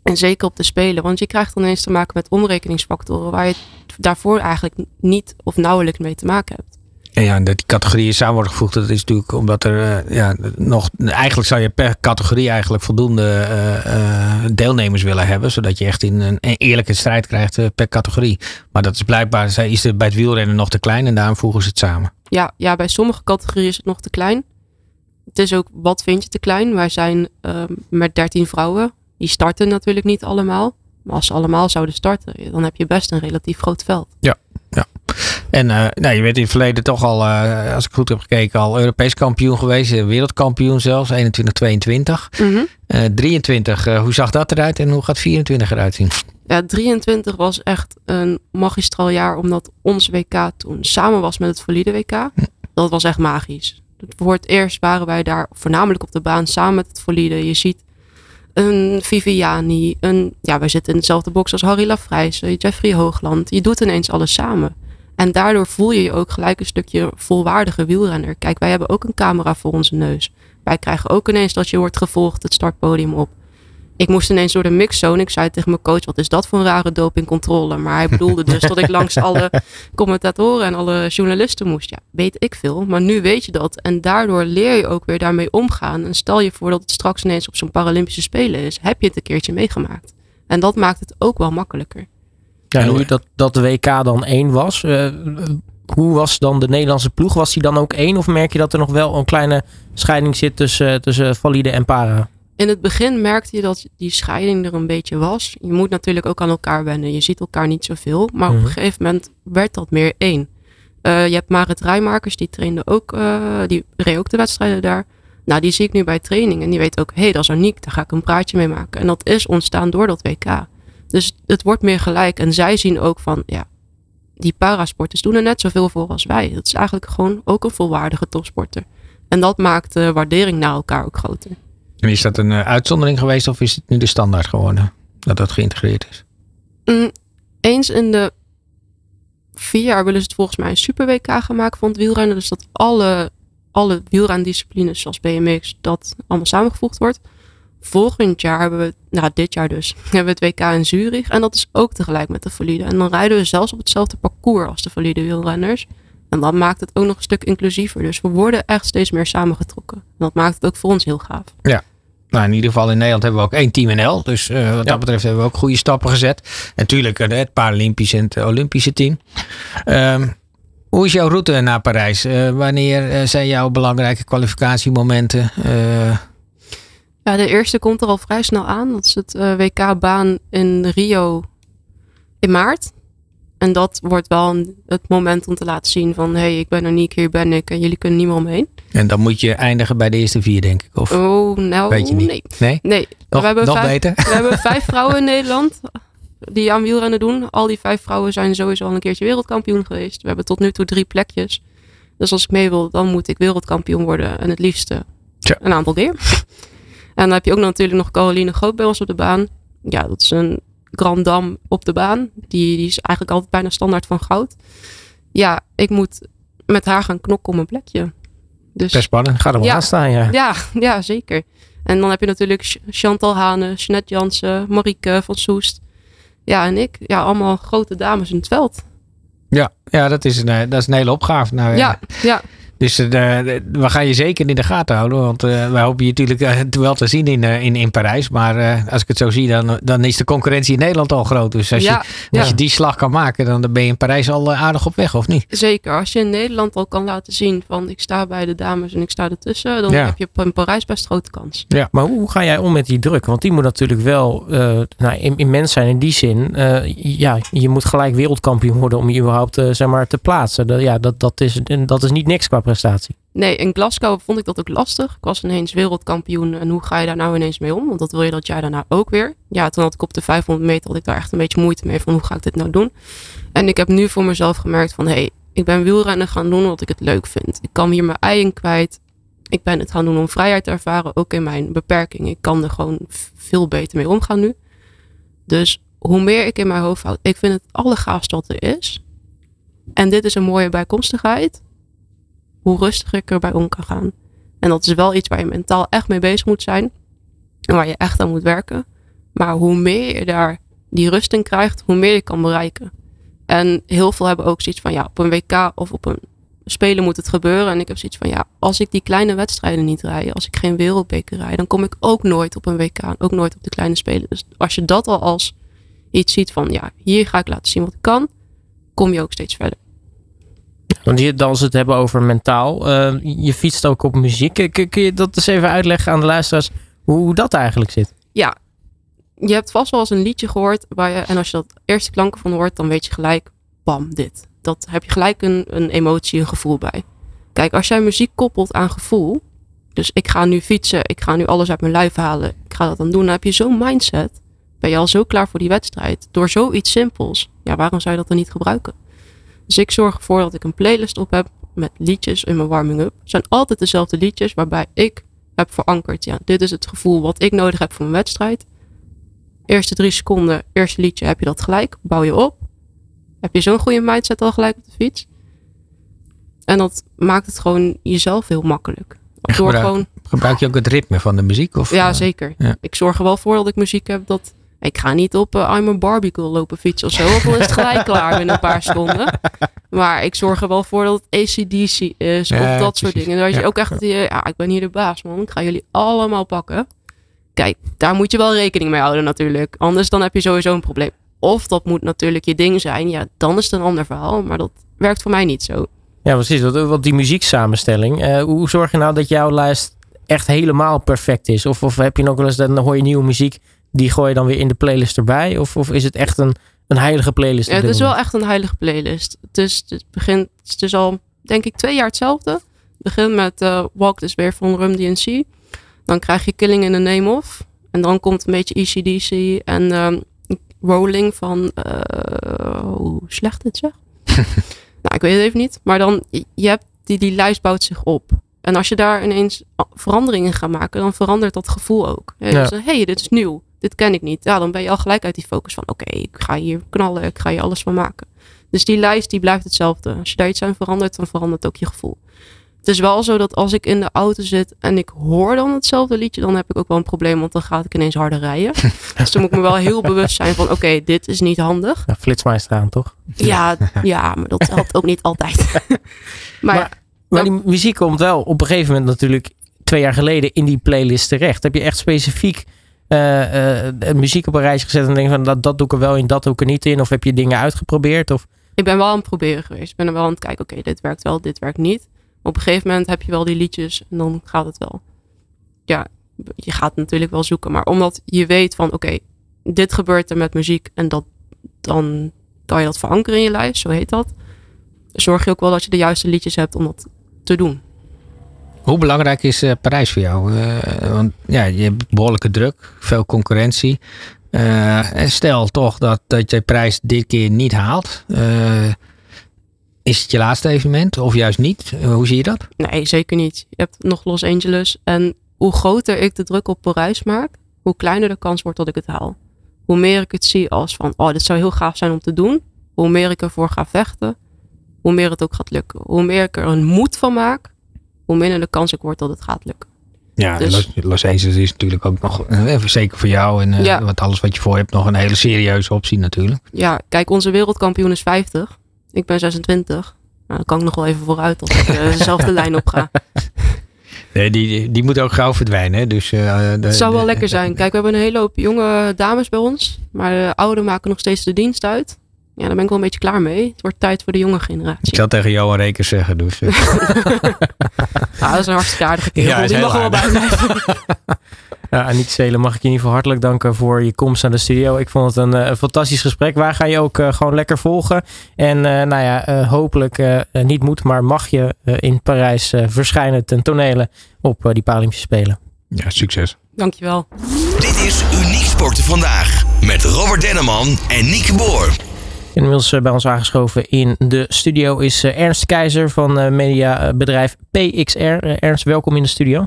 En zeker op de Spelen, want je krijgt dan ineens te maken met omrekeningsfactoren waar je daarvoor eigenlijk niet of nauwelijks mee te maken hebt. En ja, dat die categorieën samen worden gevoegd, dat is natuurlijk omdat er uh, ja, nog. Eigenlijk zou je per categorie eigenlijk voldoende uh, uh, deelnemers willen hebben, zodat je echt in een, een eerlijke strijd krijgt per categorie. Maar dat is blijkbaar is er bij het wielrennen nog te klein en daarom voegen ze het samen. Ja, ja, bij sommige categorieën is het nog te klein. Het is ook, wat vind je te klein? Wij zijn met 13 vrouwen die starten natuurlijk niet allemaal. Maar als ze allemaal zouden starten, dan heb je best een relatief groot veld. Ja, ja. En uh, nou, je bent in het verleden toch al, uh, als ik goed heb gekeken, al Europees kampioen geweest. Wereldkampioen zelfs, 21, 22. Mm -hmm. uh, 23, hoe zag dat eruit en hoe gaat 24 eruit zien? Ja, 23 was echt een magistraal jaar, omdat ons WK toen samen was met het valide WK. Dat was echt magisch. Voor het eerst waren wij daar voornamelijk op de baan samen met het valide. Je ziet een Viviani, een, ja, wij zitten in dezelfde box als Harry Lafrijzen, Jeffrey Hoogland. Je doet ineens alles samen. En daardoor voel je je ook gelijk een stukje volwaardige wielrenner. Kijk, wij hebben ook een camera voor onze neus. Wij krijgen ook ineens dat je wordt gevolgd het startpodium op. Ik moest ineens door de mixzone. Ik zei tegen mijn coach, wat is dat voor een rare dopingcontrole? Maar hij bedoelde dus dat ik langs alle commentatoren en alle journalisten moest. Ja, weet ik veel. Maar nu weet je dat. En daardoor leer je ook weer daarmee omgaan. En stel je voor dat het straks ineens op zo'n Paralympische Spelen is. Heb je het een keertje meegemaakt. En dat maakt het ook wel makkelijker. Ja, en nu dat, dat de WK dan één was. Uh, hoe was dan de Nederlandse ploeg? Was die dan ook één? Of merk je dat er nog wel een kleine scheiding zit tussen, tussen valide en para? in het begin merkte je dat die scheiding er een beetje was. Je moet natuurlijk ook aan elkaar wennen. Je ziet elkaar niet zoveel. Maar op een mhm. gegeven moment werd dat meer één. Uh, je hebt Marit Rijmakers, die trainde ook, uh, die reed ook de wedstrijden daar. Nou, die zie ik nu bij training. En die weet ook, hé, hey, dat is Aniek, daar ga ik een praatje mee maken. En dat is ontstaan door dat WK. Dus het wordt meer gelijk. En zij zien ook van, ja, die parasporters doen er net zoveel voor als wij. Dat is eigenlijk gewoon ook een volwaardige topsporter. En dat maakt de waardering naar elkaar ook groter. En is dat een uh, uitzondering geweest of is het nu de standaard geworden? Dat dat geïntegreerd is? Mm, eens in de vier jaar willen ze het volgens mij een super WK gaan maken van het wielrennen. Dus dat alle, alle wielrendisciplines zoals BMX, dat allemaal samengevoegd wordt. Volgend jaar hebben we, nou dit jaar dus, hebben we het WK in Zurich. En dat is ook tegelijk met de valide. En dan rijden we zelfs op hetzelfde parcours als de valide wielrenners. En dat maakt het ook nog een stuk inclusiever. Dus we worden echt steeds meer samengetrokken. En dat maakt het ook voor ons heel gaaf. Nou, in ieder geval in Nederland hebben we ook één team NL. Dus eh, wat dat betreft hebben we ook goede stappen gezet. En natuurlijk eh, het Paralympische en het Olympische team. Ehm, hoe is jouw route naar Parijs? Eh, wanneer zijn jouw belangrijke kwalificatiemomenten? Ja, de eerste komt er al vrij snel aan. Dat is het eh, WK-baan in Rio in maart. En dat wordt wel een- het moment om te laten zien van... hé, hey, ik ben Aniek, hier ben ik en jullie kunnen niet meer omheen. en dan moet je eindigen bij de eerste vier, denk ik. Of Oh, nou, weet je niet? nee. Nee? Nee, Nog, we, hebben nog vijf, beter? we hebben vijf vrouwen in Nederland die aan wielrennen doen. Al die vijf vrouwen zijn sowieso al een keertje wereldkampioen geweest. We hebben tot nu toe drie plekjes. Dus als ik mee wil, dan moet ik wereldkampioen worden. En het liefste een aantal keer. En dan heb je ook natuurlijk nog Caroline Groot bij ons op de baan. Ja, dat is een Grand Dame op de baan. Die, die is eigenlijk altijd bijna standaard van goud. Ja, ik moet met haar gaan knokken om een plekje. Dus Best spannend. Ga er wel Ja. aan staan, ja. ja, ja, zeker. En dan heb je natuurlijk Ch- Chantal Hane, Jeanette Jansen, Marieke van Soest. Ja, en ik. Ja, allemaal grote dames in het veld. Ja, ja dat, is een, eh, dat is een hele opgave. Nou, Ja, ja, Dus eh, we gaan je zeker in de gaten houden. Want eh, wij hopen je natuurlijk eh, wel te zien in, eh, in, in Parijs. Maar eh, als ik het zo zie, dan, dan is de concurrentie in Nederland al groot. Dus als, ja, je, als ja. je die slag kan maken, dan ben je in Parijs al aardig op weg, of niet? zeker. Als je in Nederland al kan laten zien van ik sta bij de dames en ik sta ertussen. Dan Ja. heb je in Parijs best grote kans. Maar hoe ga jij om met die druk? Want die moet natuurlijk wel eh nou, im- immens zijn in die zin. Eh, ja, je moet gelijk wereldkampioen worden om je überhaupt zeg maar, te plaatsen. Dat, ja, dat, dat, is, dat is niet niks qua prestatie. Nee, in Glasgow vond ik dat ook lastig. Ik was ineens wereldkampioen en hoe ga je daar nou ineens mee om? Want dat wil je dat jaar daarna ook weer. Ja, toen had ik op de 500 meter had ik daar echt een beetje moeite mee van hoe ga ik dit nou doen? En ik heb nu voor mezelf gemerkt van hé, hey, ik ben wielrennen gaan doen wat ik het leuk vind. Ik kan hier mijn ei kwijt. Ik ben het gaan doen om vrijheid te ervaren, ook in mijn beperking. Ik kan er gewoon veel beter mee omgaan nu. Dus hoe meer ik in mijn hoofd houd, ik vind het allergaafste wat er is. En dit is een mooie bijkomstigheid hoe rustiger ik erbij om kan gaan. En dat is wel iets waar je mentaal echt mee bezig moet zijn. En waar je echt aan moet werken. Maar hoe meer je daar die rust in krijgt, hoe meer je kan bereiken. En heel veel hebben ook zoiets van, ja, op een WK of op een Spelen moet het gebeuren. En ik heb zoiets van, ja, als ik die kleine wedstrijden niet rij, als ik geen wereldbeker rijd, dan kom ik ook nooit op een WK, ook nooit op de kleine Spelen. Dus als je dat al als iets ziet van, ja, hier ga ik laten zien wat ik kan, kom je ook steeds verder. Want je, als we het hebben over mentaal. eh, je fietst ook op muziek. Kun, kun je dat eens even uitleggen aan de luisteraars hoe, dat eigenlijk zit? ja, je hebt vast wel eens een liedje gehoord. Waar je, en als je dat eerste klanken van hoort, dan weet je gelijk, bam, dit. Dat heb je gelijk een, een emotie, een gevoel bij. Kijk, als jij muziek koppelt aan gevoel. Dus ik ga nu fietsen, ik ga nu alles uit mijn lijf halen. Ik ga dat dan doen. Dan heb je zo'n mindset. Ben je al zo klaar voor die wedstrijd. Door zoiets simpels. Ja, waarom zou je dat dan niet gebruiken? Dus ik zorg ervoor dat ik een playlist op heb met liedjes in mijn warming-up. Het zijn altijd dezelfde liedjes waarbij ik heb verankerd. Ja, dit is het gevoel wat ik nodig heb voor mijn wedstrijd. Eerste drie seconden, eerste liedje, heb je dat gelijk. Bouw je op. Heb je zo'n goede mindset al gelijk op de fiets. En dat maakt het gewoon jezelf heel makkelijk. Gebruik- gewoon, Gebruik je ook het ritme van de muziek? Of, ja, eh, zeker. ja. Ik zorg er wel voor dat ik muziek heb dat... Ik ga niet op eh, I'm a Barbie Girl lopen fietsen of zo. Dan is het gelijk klaar binnen een paar seconden. Maar ik zorg er wel voor dat het ACDC is. Ja, of dat soort dingen. Dat je Ja. ook echt... eh, Ja, ik ben hier de baas man. Ik ga jullie allemaal pakken. Kijk, daar moet je wel rekening mee houden natuurlijk. Anders dan heb je sowieso een probleem. Of dat moet natuurlijk je ding zijn. Ja, dan is het een ander verhaal. Maar dat werkt voor mij niet zo. Ja, precies. Want, want die muzieksamenstelling. eh, hoe zorg je nou dat jouw lijst echt helemaal perfect is? Of, of heb je nog wel eens, dan hoor je nieuwe muziek. Die gooi je dan weer in de playlist erbij? Of, of is het echt een, een heilige playlist? Ja, het is wel echt een heilige playlist. Het is, het begint, het is al, denk ik, twee jaar hetzelfde. Het begint met eh, Walk This Way van Rum DNC. Dan krijg je Killing in the Name of. En dan komt een beetje ECDC en ehm, Rolling van... eh, hoe slecht dit zeg? nou, ik weet het even niet. Maar dan, je- hebt, die, die lijst bouwt zich op. En als je daar ineens veranderingen gaat maken, dan verandert dat gevoel ook. Ja. dus, hey, dit is nieuw. Dit ken ik niet. Ja, dan ben je al gelijk uit die focus van, oké, ik ga hier knallen. Ik ga hier alles van maken. Dus die lijst, die blijft hetzelfde. Als je daar iets aan verandert, dan verandert ook je gevoel. Het is wel zo dat als ik in de auto zit en ik hoor dan hetzelfde liedje, dan heb ik ook wel een probleem, want dan ga ik ineens harder rijden. dus dan moet ik me wel heel bewust zijn van, oké, dit is niet handig. Ja, flitsmeister aan, toch? Ja, ja, maar dat helpt ook niet altijd. maar, Maar- Maar die muziek komt wel op een gegeven moment natuurlijk twee jaar geleden in die playlist terecht. Heb je echt specifiek muziek op een rijtje gezet en denk van dat, dat doe ik er wel in, dat doe ik er niet in? Of heb je dingen uitgeprobeerd? Of, ik ben wel aan het proberen geweest. Ik ben er wel aan het kijken, oké, dit werkt wel, dit werkt niet. Op een gegeven moment heb je wel die liedjes en dan gaat het wel. Ja, je gaat natuurlijk wel zoeken. Maar omdat je weet van, oké, dit gebeurt er met muziek en dat, dan kan je dat verankeren in je lijst, zo heet dat. Zorg je ook wel dat je de juiste liedjes hebt om dat te doen. Hoe belangrijk is eh, Parijs voor jou? Eh, want ja, je hebt behoorlijke druk, veel concurrentie. Eh, en stel toch dat, dat je prijs dit keer niet haalt. Is het je laatste evenement of juist niet? Hoe zie je dat? Nee, zeker niet. Je hebt nog Los Angeles. En hoe groter ik de druk op Parijs maak, hoe kleiner de kans wordt dat ik het haal. Hoe meer ik het zie als van, oh, dit zou heel gaaf zijn om te doen. Hoe meer ik ervoor ga vechten, hoe meer het ook gaat lukken. Hoe meer ik er een moed van maak, hoe minder de kans ik word dat het gaat lukken. Ja, Dus- Los, Los Angeles is natuurlijk ook nog, eh, zeker voor jou en eh, Ja. wat alles wat je voor hebt, nog een hele serieuze optie natuurlijk. Ja, kijk, onze wereldkampioen is 50. Ik ben 26. Nou, dan kan ik nog wel even vooruit als ik eh, dezelfde lijn op ga. Nee, die, die, moet ook gauw verdwijnen. hè. Dus, de- Het zou wel de- lekker zijn. Kijk, we hebben een hele hoop jonge dames bij ons. Maar de ouderen maken nog steeds de dienst uit. Ja, daar ben ik wel een beetje klaar mee. Het wordt tijd voor de jonge Ik generatie. zal tegen Johan Rekers zeggen. Dus, eh, Ja, dat is een hartstikke aardige kerel. Ja, Die heel mag er wel bij blijven. ja, niet Zelen, mag ik je in ieder geval hartelijk danken voor je komst naar de studio. Ik vond het een, eh, een fantastisch gesprek. Waar ga je ook eh, gewoon lekker volgen. En eh, nou ja, hopelijk niet moet, maar mag je in Parijs verschijnen ten tonele op die Paralympische Spelen. ja, succes. Dankjewel. Dit is Uniek Sporten Vandaag. Met Robert Denneman en Nieke Boer. En inmiddels eh, bij ons aangeschoven in de studio is eh, Ernst Keizer van eh, mediabedrijf PXR. Ernst, welkom in de studio.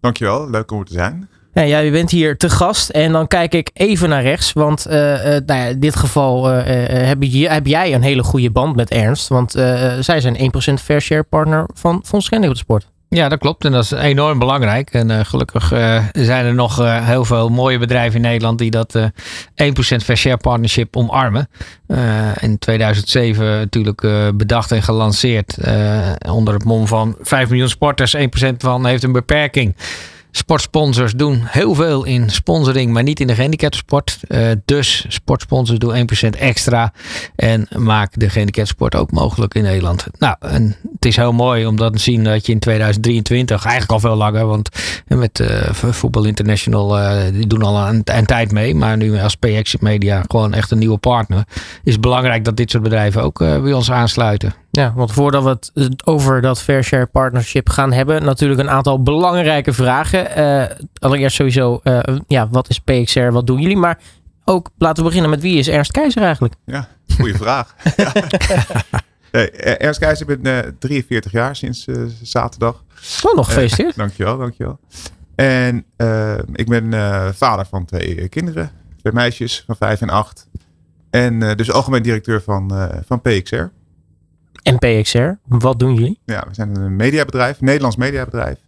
Dankjewel, leuk om er te zijn. Ja, ja, je bent hier te gast en dan kijk ik even naar rechts. Want nou ja, in dit geval heb, je, heb jij een hele goede band met Ernst. Want zij zijn 1% fair share partner van Fonds Schending op de Sport. Ja, dat klopt. En dat is enorm belangrijk. En eh, gelukkig eh, zijn er nog eh, heel veel mooie bedrijven in Nederland die dat eh 1% Fair Share Partnership omarmen. In 2007 natuurlijk bedacht en gelanceerd onder het mom van 5 miljoen sporters. 1% van heeft een beperking. Sportsponsors doen heel veel in sponsoring, maar niet in de gehandicaptensport. Eh, dus sportsponsors doen 1% extra. En maak de gehandicaptensport ook mogelijk in Nederland. Nou, en het is heel mooi om dat te zien dat je in 2023, eigenlijk al veel langer, want met eh Voetbal International, eh, die doen al een, tijd mee. Maar nu als PX Media gewoon echt een nieuwe partner. Is het belangrijk dat dit soort bedrijven ook eh, bij ons aansluiten. Ja, want voordat we het over dat fair share partnership gaan hebben, natuurlijk een aantal belangrijke vragen. Eh, allereerst sowieso, eh, ja, wat is PXR, wat doen jullie? Maar ook, laten we beginnen met wie is Ernst Keizer eigenlijk? Ja, goede vraag. Ja. Eh, Ernst Keizer, ik ben eh, 43 jaar sinds zaterdag. Oh, nog gefeliciteerd. Dankjewel, dankjewel. En ik ben vader van twee kinderen. Twee meisjes van 5 en 8. En dus algemeen directeur van, van PXR. En PXR, wat doen jullie? Ja, we zijn een mediabedrijf, een Nederlands mediabedrijf.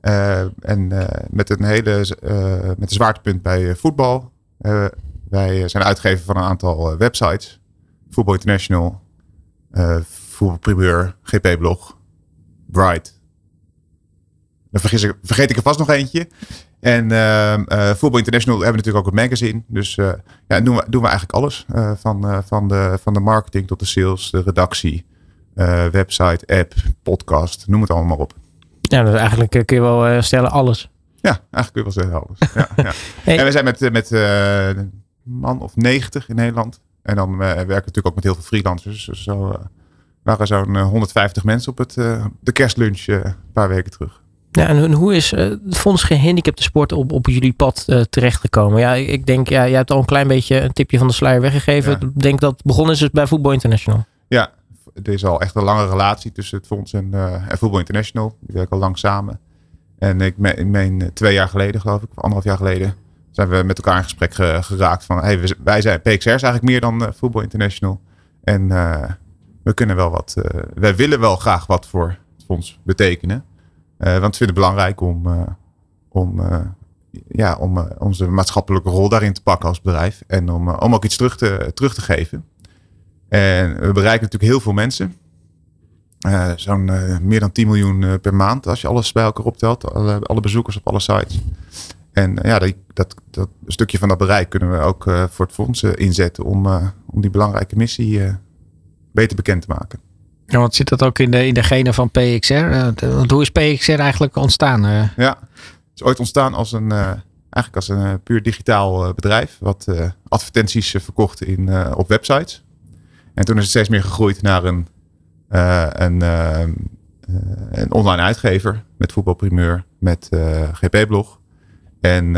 Eh, en eh, met een hele eh, met zwaartepunt bij voetbal. Wij zijn uitgever van een aantal websites. Voetbal International, Voetbalprimeur, GP-blog, Bright. Dan vergeet ik er vast nog eentje. En ehm, eh, Voetbal International hebben natuurlijk ook een magazine. Dus ja, doen we, doen we eigenlijk alles. Van, van, de, van de marketing tot de sales, de redactie, eh, website, app, podcast, noem het allemaal maar op. Ja, dus eigenlijk eh, kun je wel eh, stellen alles. Ja, eigenlijk kun je wel zeggen alles. Ja, ja. Hey. En we zijn met, met een man of 90 in Nederland. En dan werken we natuurlijk ook met heel veel freelancers. Dus zo waren zo'n eh, 150 mensen op het, de kerstlunch een paar weken terug. Ja, en hoe- is het Fonds Gehandicapten Sport op, op jullie pad eh, terechtgekomen? Ja, ik denk, ja, jij hebt al een klein beetje een tipje van de sluier weggegeven. Ja. Ik denk dat het begonnen is dus bij Voetbal International. Ja, er is al echt een lange relatie tussen het fonds en, eh en Voetbal International. Die werken al lang samen. En ik me- ik meen eh, twee jaar geleden, geloof ik, of anderhalf jaar geleden, zijn we met elkaar in gesprek ge- geraakt van, hey, wij zijn PXR is eigenlijk meer dan eh, Voetbal International. En we kunnen wel wat, wij willen wel graag wat voor het sportfonds betekenen. Want we vinden het belangrijk om, om, ja, om onze maatschappelijke rol daarin te pakken als bedrijf. En om, om ook iets terug te, terug te geven. En we bereiken natuurlijk heel veel mensen. Eh, Zo'n eh, meer dan 10 miljoen eh, per maand als je alles bij elkaar optelt. Alle, alle bezoekers op alle sites. En ja, die, dat, dat stukje van dat bereik kunnen we ook voor het fonds inzetten om, om die belangrijke missie beter bekend te maken. Ja, want zit dat ook in de, in de genen van PXR? Want hoe is PXR eigenlijk ontstaan? Ja, het is ooit ontstaan als een, eigenlijk als een puur digitaal bedrijf. Wat advertenties verkocht in, op websites. En toen is het steeds meer gegroeid naar een, eh, een, eh, eh, een online uitgever. Met voetbalprimeur, met GP-blog. En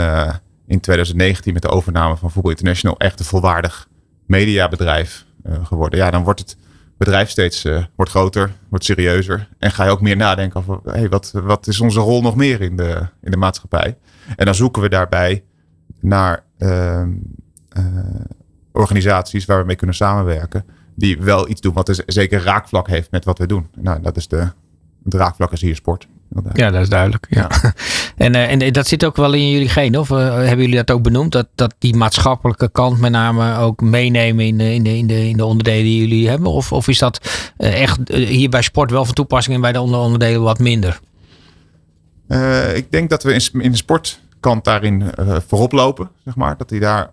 in 2019 met de overname van Voetbal International echt een volwaardig mediabedrijf geworden. Ja, dan wordt het bedrijf steeds wordt groter, wordt serieuzer. En ga je ook meer nadenken over hey, wat, wat is onze rol nog meer in de, in de maatschappij. En dan zoeken we daarbij naar ehm, eh, organisaties waar we mee kunnen samenwerken. Die wel iets doen wat een zeker raakvlak heeft met wat we doen. Nou, dat is de, het raakvlak is hier sport. inderdaad. ja, dat is duidelijk. Ja. en, eh, en dat zit ook wel in jullie genen? Of eh, hebben jullie dat ook benoemd? Dat, dat die maatschappelijke kant met name ook meenemen in de, in de, in de, in de onderdelen die jullie hebben? Of, of is dat eh, echt eh, hier bij sport wel van toepassing en bij de andere onderdelen wat minder? Eh, ik denk dat we in, in de sportkant daarin eh, voorop lopen, zeg maar. Dat die daar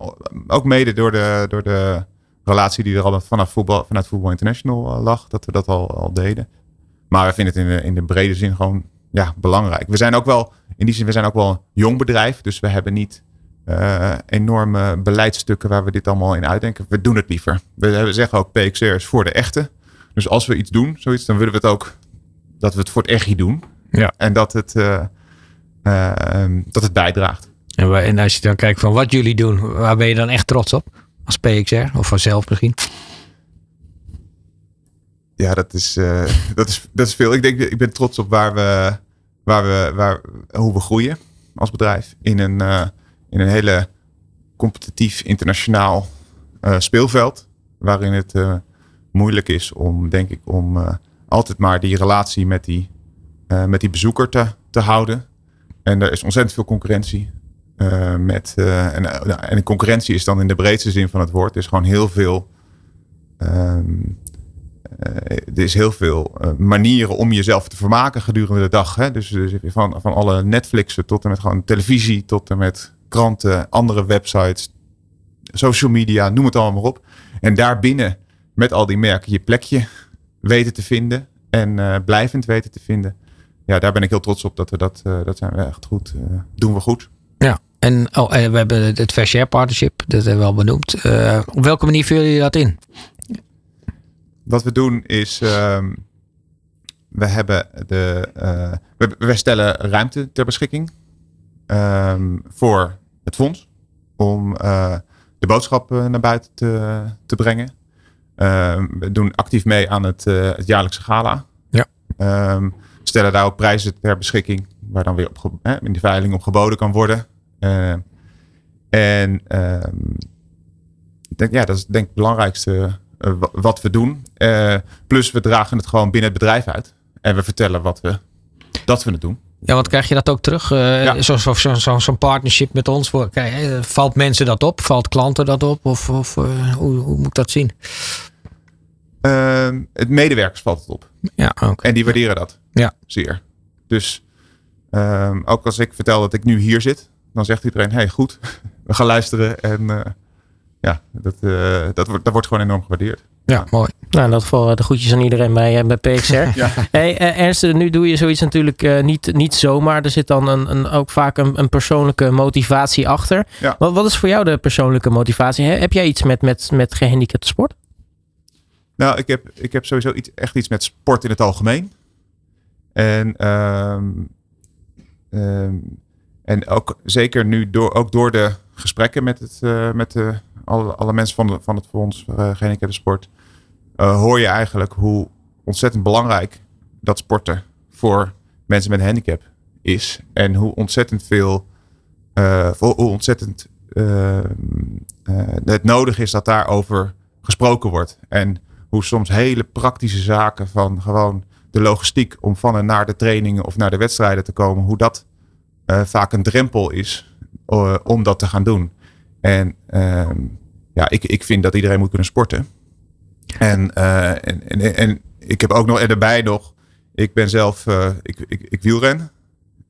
ook mede door de, door de relatie die er al vanaf voetbal, vanuit Voetbal International eh, lag, dat we dat al, al deden. Maar we vinden het in de, in de brede zin gewoon ja, belangrijk. We zijn ook wel, in die zin, we zijn ook wel een jong bedrijf. Dus we hebben niet eh, enorme beleidsstukken waar we dit allemaal in uitdenken. We doen het liever. We, we zeggen ook PXR is voor de echte. Dus als we iets doen, zoiets, dan willen we het ook dat we het voor het echt doen. Ja. En dat het, eh, eh, dat het bijdraagt. En, en als je dan kijkt van wat jullie doen, waar ben je dan echt trots op? Als PXR of vanzelf misschien? Ja, dat is, eh, dat is, dat is veel. Ik denk, ik ben trots op waar we, waar we, waar, hoe we groeien als bedrijf. In een, eh, in een hele competitief internationaal eh, speelveld. Waarin het moeilijk is om, denk ik, om altijd maar die relatie met die, met die bezoeker te, te houden. En er is ontzettend veel concurrentie. Eh, met, eh, en, eh, nou, en concurrentie is dan in de breedste zin van het woord. Is gewoon heel veel ehm, eh, er is heel veel manieren om jezelf te vermaken gedurende de dag. Hè? Dus, dus van, van alle Netflixen tot en met gewoon televisie, tot en met kranten, andere websites, social media, noem het allemaal maar op. En daarbinnen met al die merken je plekje weten te vinden en blijvend weten te vinden. Ja, daar ben ik heel trots op dat we dat, dat zijn we echt goed, doen we goed. En oh, eh, we hebben het Fair Share Partnership, dat hebben we wel benoemd. Eh, op welke manier vullen jullie dat in? Wat we doen is, ehm, we hebben de, eh, we, we stellen ruimte ter beschikking ehm, voor het fonds om de boodschap naar buiten te, te brengen. Ehm, we doen actief mee aan het, het jaarlijkse gala. Ja. Stellen daar ook prijzen ter beschikking, waar dan weer op, in de veiling op geboden kan worden. Eh, en ehm, denk, ja, dat is denk ik het belangrijkste eh, wa- wat we doen. Eh, plus we dragen het gewoon binnen het bedrijf uit. En we vertellen wat we, dat we het doen. Ja, want krijg je dat ook terug? Eh Ja. Zoals of zo, zo, zo'n partnership met ons. Voor, kijk, valt mensen dat op? Valt klanten dat op? Of, of hoe, hoe moet ik dat zien? Ehm, het medewerkers valt het op. Ja, oké. En die waarderen dat. Ja. Zeer. Dus ehm, ook als ik vertel dat ik nu hier zit, dan zegt iedereen: hey, goed, we gaan luisteren. En eh, ja, dat, eh, dat, wordt, dat wordt gewoon enorm gewaardeerd. Ja, mooi. Nou, in dat geval eh, de groetjes aan iedereen bij, bij PXR. Ja. Hey, eh, Ernst, nu doe je zoiets natuurlijk eh, niet, niet zomaar. Er zit dan een, een, ook vaak een, een persoonlijke motivatie achter. Ja. Wat, wat is voor jou de persoonlijke motivatie? He- heb jij iets met, met, met gehandicapte sport? Nou, ik heb, ik heb sowieso iets, echt iets met sport in het algemeen. En, ehm, ehm, en ook zeker nu door, ook door de gesprekken met, het, eh, met de, alle, alle mensen van, van het Fonds uh, Gehandicapte Sport, eh, hoor je eigenlijk hoe ontzettend belangrijk dat sporten voor mensen met een handicap is. En hoe ontzettend veel, eh, hoe ontzettend eh, eh, het nodig is dat daarover gesproken wordt. En hoe soms hele praktische zaken van gewoon de logistiek om van en naar de trainingen of naar de wedstrijden te komen, hoe dat eh, vaak een drempel is eh, om dat te gaan doen. En ehm, ja, ik, ik vind dat iedereen moet kunnen sporten. En, eh, en, en, en ik heb ook nog erbij nog, ik ben zelf, ik, ik, ik wielren.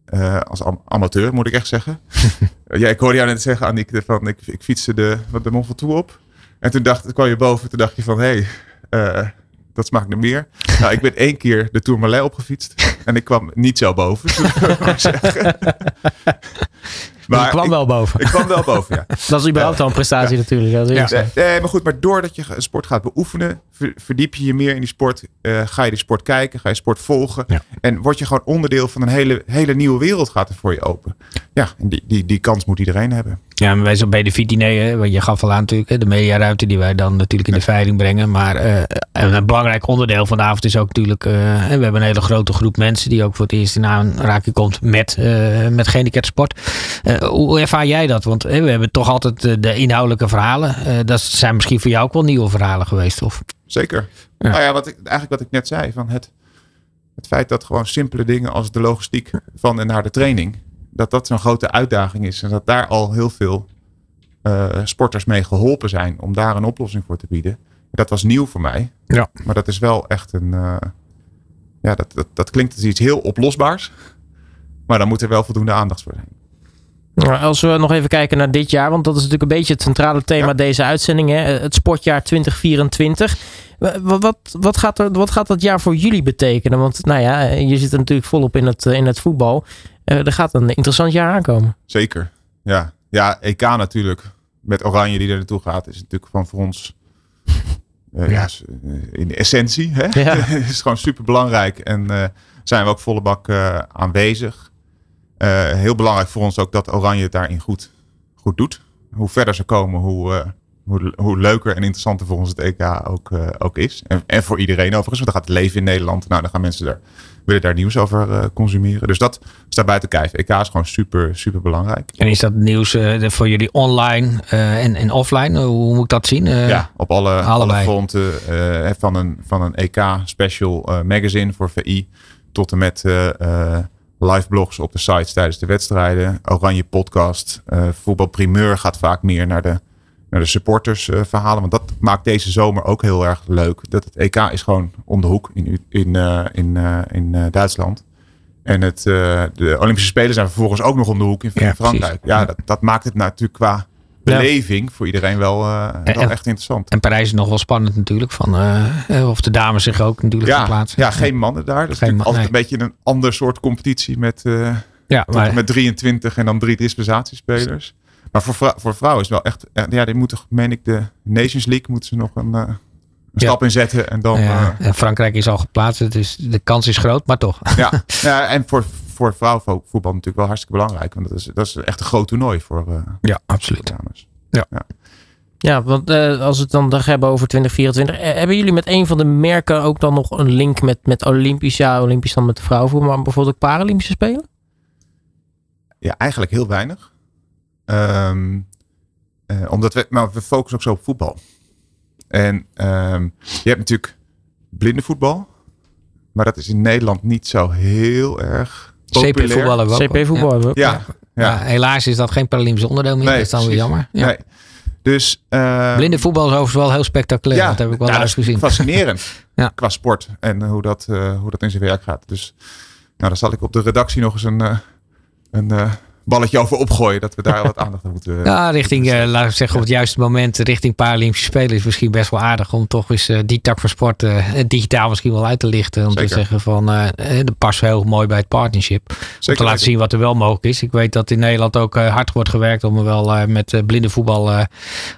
Eh, als am- amateur moet ik echt zeggen. ja, ik hoorde jou net zeggen, Annick, van ik, ik fietste de, wat de Mont Ventoux op. En toen dacht, kwam je boven, toen dacht je van, hé, hey, dat smaakt naar meer. nou, ik ben één keer de Tourmalet opgefietst. En ik kwam niet zo boven, zou ik maar zeggen. Maar ik kwam wel boven. ik kwam wel boven, ja. Dat is überhaupt al een prestatie natuurlijk. Nee, nee, maar goed, maar doordat je een sport gaat beoefenen, ver- verdiep je je meer in die sport. eh, ga je die sport kijken, ga je sport volgen. Ja. En word je gewoon onderdeel van een hele, hele nieuwe wereld gaat er voor je open. Ja, en die, die, die kans moet iedereen hebben. Ja, maar wij zijn bij de Vitine, want je gaf al aan natuurlijk, de mediaruimte die wij dan natuurlijk in de veiling brengen. Maar eh, en een belangrijk onderdeel van de avond is ook natuurlijk, eh, we hebben een hele grote groep mensen die ook voor het eerst in aanraking komt met, eh met hoe ervaar jij dat? Want we hebben toch altijd de inhoudelijke verhalen. Dat zijn misschien voor jou ook wel nieuwe verhalen geweest, of? Zeker. Ja. Nou ja, wat ik, eigenlijk wat ik net zei, van het, het feit dat gewoon simpele dingen als de logistiek van en naar de training, dat dat zo'n grote uitdaging is. En dat daar al heel veel eh, sporters mee geholpen zijn om daar een oplossing voor te bieden. Dat was nieuw voor mij. Ja. Maar dat is wel echt een. eh, ja, dat, dat, dat klinkt als iets heel oplosbaars. Maar dan moet er wel voldoende aandacht voor zijn. Maar als we nog even kijken naar dit jaar, want dat is natuurlijk een beetje het centrale thema Ja. deze uitzending, hè? het sportjaar 2024. Wa- wa- Wat, wat, gaat er, wat gaat dat jaar voor jullie betekenen? Want nou ja, je zit er natuurlijk volop in het, in het voetbal. Eh, er gaat een interessant jaar aankomen. Zeker. Ja, ja EK natuurlijk. Met Oranje die er naartoe gaat, is natuurlijk van voor ons. eh, ja. eh, in de essentie. Hè? Ja. is gewoon super belangrijk. En zijn we ook volle bak aanwezig. Heel belangrijk voor ons ook dat Oranje het daarin goed, goed doet. Hoe verder ze komen, hoe, hoe, hoe leuker en interessanter voor ons het EK ook, ook is. En, en voor iedereen overigens. Want dan gaat het leven in Nederland. Nou, dan gaan mensen daar, willen daar nieuws over eh, consumeren. Dus dat staat buiten kijf. EK is gewoon super, super belangrijk. En is dat nieuws eh, voor jullie online eh, en, en offline? Hoe moet ik dat zien? Ja, op alle, alle fronten. van, een, van een EK-special eh, magazine voor VI. Tot en met live blogs op de sites tijdens de wedstrijden. Oranje podcast. eh voetbalprimeur gaat vaak meer naar de, naar de supporters eh, verhalen. Want dat maakt deze zomer ook heel erg leuk. Dat het EK is gewoon om de hoek in, in, eh, in, eh, in Duitsland. En het, de Olympische Spelen zijn vervolgens ook nog om de hoek in, Ja, Frankrijk. precies. Ja, dat, dat maakt het natuurlijk qua beleving voor iedereen wel, wel en- echt interessant. En Parijs is nog wel spannend natuurlijk. Van, of de dames zich ook natuurlijk Ja, verplaatsen. ja, geen mannen daar. Dat is Geen natuurlijk man- altijd een beetje een ander soort competitie met, Ja, tot- maar, met 23 en dan drie dispensatiespelers. Maar voor, vrou- voor vrouwen is het wel echt, ja, die moeten, meen ik, de Nations League moeten ze nog een, eh, een Ja. stap inzetten. En dan, ja, eh, en Frankrijk is al geplaatst. Dus de kans is groot, maar toch. ja. ja, en voor, voor vrouwenvoetbal natuurlijk wel hartstikke belangrijk. Want dat is, dat is echt een groot toernooi voor, eh, Ja, absoluut. dames. Ja, want eh, als we het dan hebben over 2024. eh, hebben jullie met een van de merken ook dan nog een link met, met Olympisch? Ja, Olympisch dan met de vrouwenvoetbal, maar bijvoorbeeld ook Paralympische Spelen? Ja, eigenlijk heel weinig. Ehm, eh, omdat we, maar we focussen ook zo op voetbal. En ehm, je hebt natuurlijk blindenvoetbal. Maar dat is in Nederland niet zo heel erg populair. CP-voetbal hebben we ook. CP-voetbal hebben we ook. Ja, Ja. ja. Ja, helaas is dat geen Paralympisch onderdeel meer. Nee, dat is dan weer jammer. Ja. Nee. Dus, ehm, Blinde voetbal is overigens wel heel spectaculair. dat heb ik wel nou, dat is gezien. Fascinerend. Ja. Qua sport en hoe dat, eh, hoe dat in zijn werk gaat. Dus nou, daar zal ik op de redactie nog eens een, eh, een eh, balletje over opgooien. Dat we daar wat aandacht aan moeten. Ja, richting, eh, laten we zeggen, op het juiste moment richting Paralympische Spelen is misschien best wel aardig om toch eens eh, die tak van sport eh, digitaal misschien wel uit te lichten. Om te Zeker. zeggen van, eh eh, dat past heel mooi bij het partnership. Om te laten zien wat er wel mogelijk is. Ik weet dat in Nederland ook eh, hard wordt gewerkt om er wel eh, met eh, blinde voetbal eh,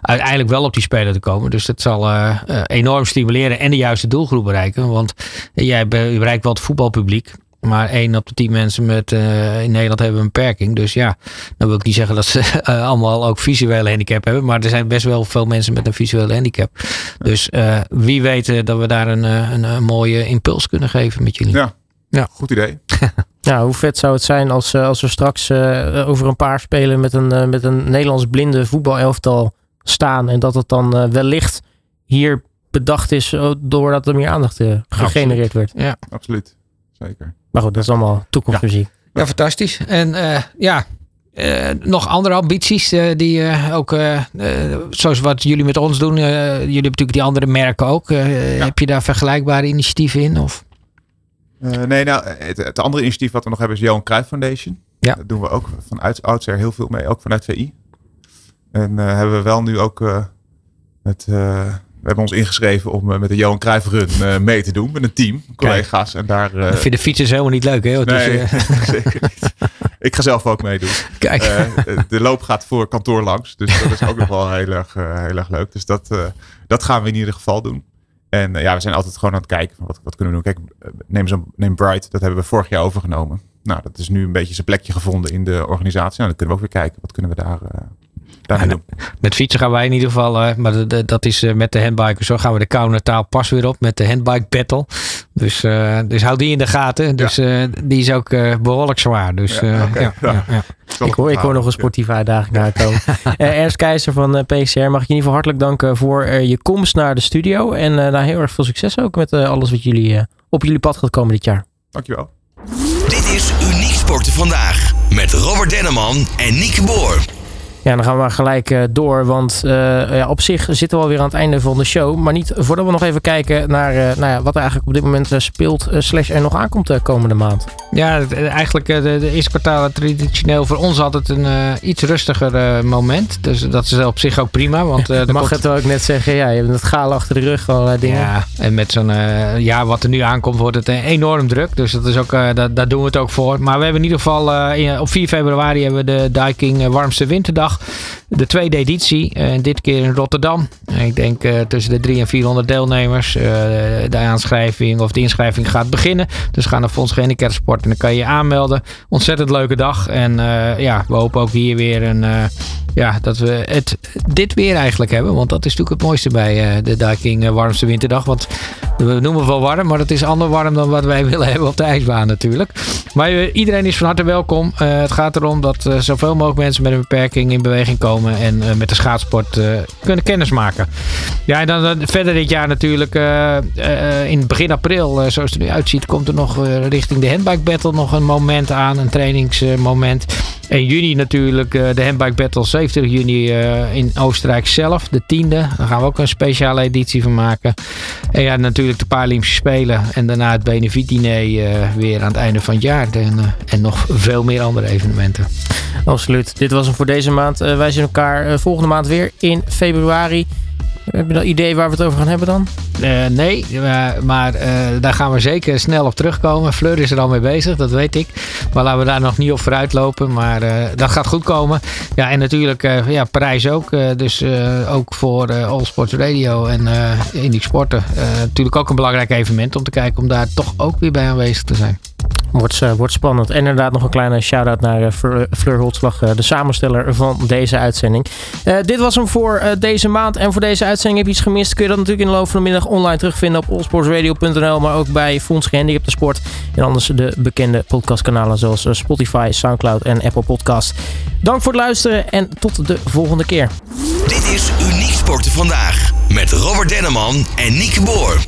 uiteindelijk wel op die Spelen te komen. Dus dat zal eh, eh, enorm stimuleren en de juiste doelgroep bereiken. Want jij bereikt wel het voetbalpubliek. Maar één op de tien mensen met, eh, in Nederland hebben een beperking. Dus ja, dan wil ik niet zeggen dat ze eh, allemaal ook visuele handicap hebben. Maar er zijn best wel veel mensen met een visuele handicap. Dus eh, wie weet dat we daar een, een, een mooie impuls kunnen geven met jullie. Ja. Ja. Goed idee. Ja, hoe vet zou het zijn als, als we straks eh, over een paar spelen met een, met een Nederlands blinde voetbalelftal staan. En dat het dan wellicht hier bedacht is doordat er meer aandacht eh, gegenereerd werd. Ja. Absoluut. Zeker. Maar goed, dat is allemaal toekomstmuziek. Ja, fantastisch. En eh, ja, eh, nog andere ambities eh, die eh, ook, zoals wat jullie met ons doen. eh, jullie hebben natuurlijk die andere merken ook. Eh, Heb je daar vergelijkbare initiatieven in? Of? Eh, nee, nou, het, het andere initiatief wat we nog hebben is Johan Cruijff Foundation. Ja. Daar doen we ook vanuit oudsher heel veel mee, ook vanuit VI. En eh, hebben we wel nu ook eh, met, eh, we hebben ons ingeschreven om eh, met de Johan Cruijff Run eh, mee te doen met een team, collega's. En daar. eh, Ik vind de fietsers helemaal niet leuk, hè? nee, eh, zeker niet. Ik ga zelf ook meedoen. kijk. De loop gaat voor kantoor langs. Dus dat is ook nog wel heel erg, heel erg leuk. Dus dat, dat gaan we in ieder geval doen. En ja, we zijn altijd gewoon aan het kijken. Van wat, wat kunnen we doen? Kijk, neem, zo, neem Bright. Dat hebben we vorig jaar overgenomen. Nou, dat is nu een beetje zijn plekje gevonden in de organisatie. Nou, dan kunnen we ook weer kijken. Wat kunnen we daar, Met fietsen gaan wij in ieder geval, maar de- de- dat is eh, met de handbikers. Zo gaan we de koude taal pas weer op met de handbike battle. Dus, eh, dus hou die in de gaten. Dus eh, die is ook eh, behoorlijk zwaar. Dus, Ja, eh, ja, Ja. ja, ja. Zal Ik hoor, ik hoor nog een sportieve uitdaging aankomen. Eh Ernst Keizer van PCR, mag ik je in ieder geval hartelijk danken voor je komst naar de studio. En eh nou, heel erg veel succes ook met alles wat jullie eh, op jullie pad gaat komen dit jaar. Dankjewel. Dit is Uniek Sporten Vandaag. Met Robert Denneman en Nieke Boer. Ja, dan gaan we maar gelijk eh, door. Want eh, ja, op zich zitten we alweer aan het einde van de show. Maar niet voordat we nog even kijken naar eh, nou ja, wat er eigenlijk op dit moment speelt. eh, slash er nog aankomt de komende maand. Ja, eigenlijk de, de eerste kwartaal traditioneel voor ons altijd een iets rustiger moment. Dus dat is op zich ook prima. Want Mag komt- het wel ook net zeggen. Ja, je hebt het galen achter de rug. Allerlei dingen. Ja, en met zo'n jaar wat er nu aankomt, wordt het enorm druk. Dus dat is ook, eh, daar, doen we het ook voor. Maar we hebben in ieder geval op 4 februari hebben we de Daiking eh, Warmste Winterdag. De tweede editie. En dit keer in Rotterdam. Ik denk eh, tussen de 300 en 400 deelnemers. Eh, de aanschrijving of de inschrijving gaat beginnen. Dus ga naar Fonds Gehandicapten Sport en dan kan je je aanmelden. Ontzettend leuke dag. En eh, ja, we hopen ook hier weer een, eh, ja, dat we het, dit weer eigenlijk hebben. Want dat is natuurlijk het mooiste bij eh, de Daiking eh, Warmste Winterdag. Want we noemen het wel warm, maar het is ander warm dan wat wij willen hebben op de ijsbaan natuurlijk. Maar eh, iedereen is van harte welkom. Eh, het gaat erom dat eh, zoveel mogelijk mensen met een beperking in beweging komen en eh, met de schaatsport eh, kunnen kennismaken. Ja, en dan, verder dit jaar natuurlijk eh, in begin april, zoals het er nu uitziet, komt er nog richting de handbike battle nog een moment aan, een trainingsmoment. In juni natuurlijk eh, de Handbike Battle 70 juni eh, in Oostenrijk zelf, de tiende. Daar gaan we ook een speciale editie van maken. En ja, natuurlijk de Paralympische Spelen. En daarna het Benefiet-diner eh, weer aan het einde van het jaar. En, en nog veel meer andere evenementen. Absoluut. Dit was hem voor deze maand. Wij zien elkaar volgende maand weer in februari. Heb je een idee waar we het over gaan hebben dan? Eh, nee, eh, maar eh, daar gaan we zeker snel op terugkomen. Fleur is er al mee bezig, dat weet ik. Maar laten we daar nog niet op vooruit lopen. Maar dat gaat goed komen. Ja, en natuurlijk ja, Parijs ook. dus ook voor All Sports Radio en Indie Sporten. Natuurlijk ook een belangrijk evenement om te kijken om daar toch ook weer bij aanwezig te zijn. Wordt, eh, wordt spannend. En inderdaad nog een kleine shout-out naar eh, Fleur- Fleur Holtslag, eh, de samensteller van deze uitzending. Eh, dit was hem voor eh, deze maand. En voor deze uitzending heb je iets gemist. Kun je dat natuurlijk in de loop van de middag online terugvinden op allsportsradio.nl. Maar ook bij Fonds Gehandicapten Sport. En anders de bekende podcastkanalen zoals eh, Spotify, Soundcloud en Apple Podcast. Dank voor het luisteren en tot de volgende keer. Dit is Uniek Sporten Vandaag. Met Robert Denneman en Nieke Boer.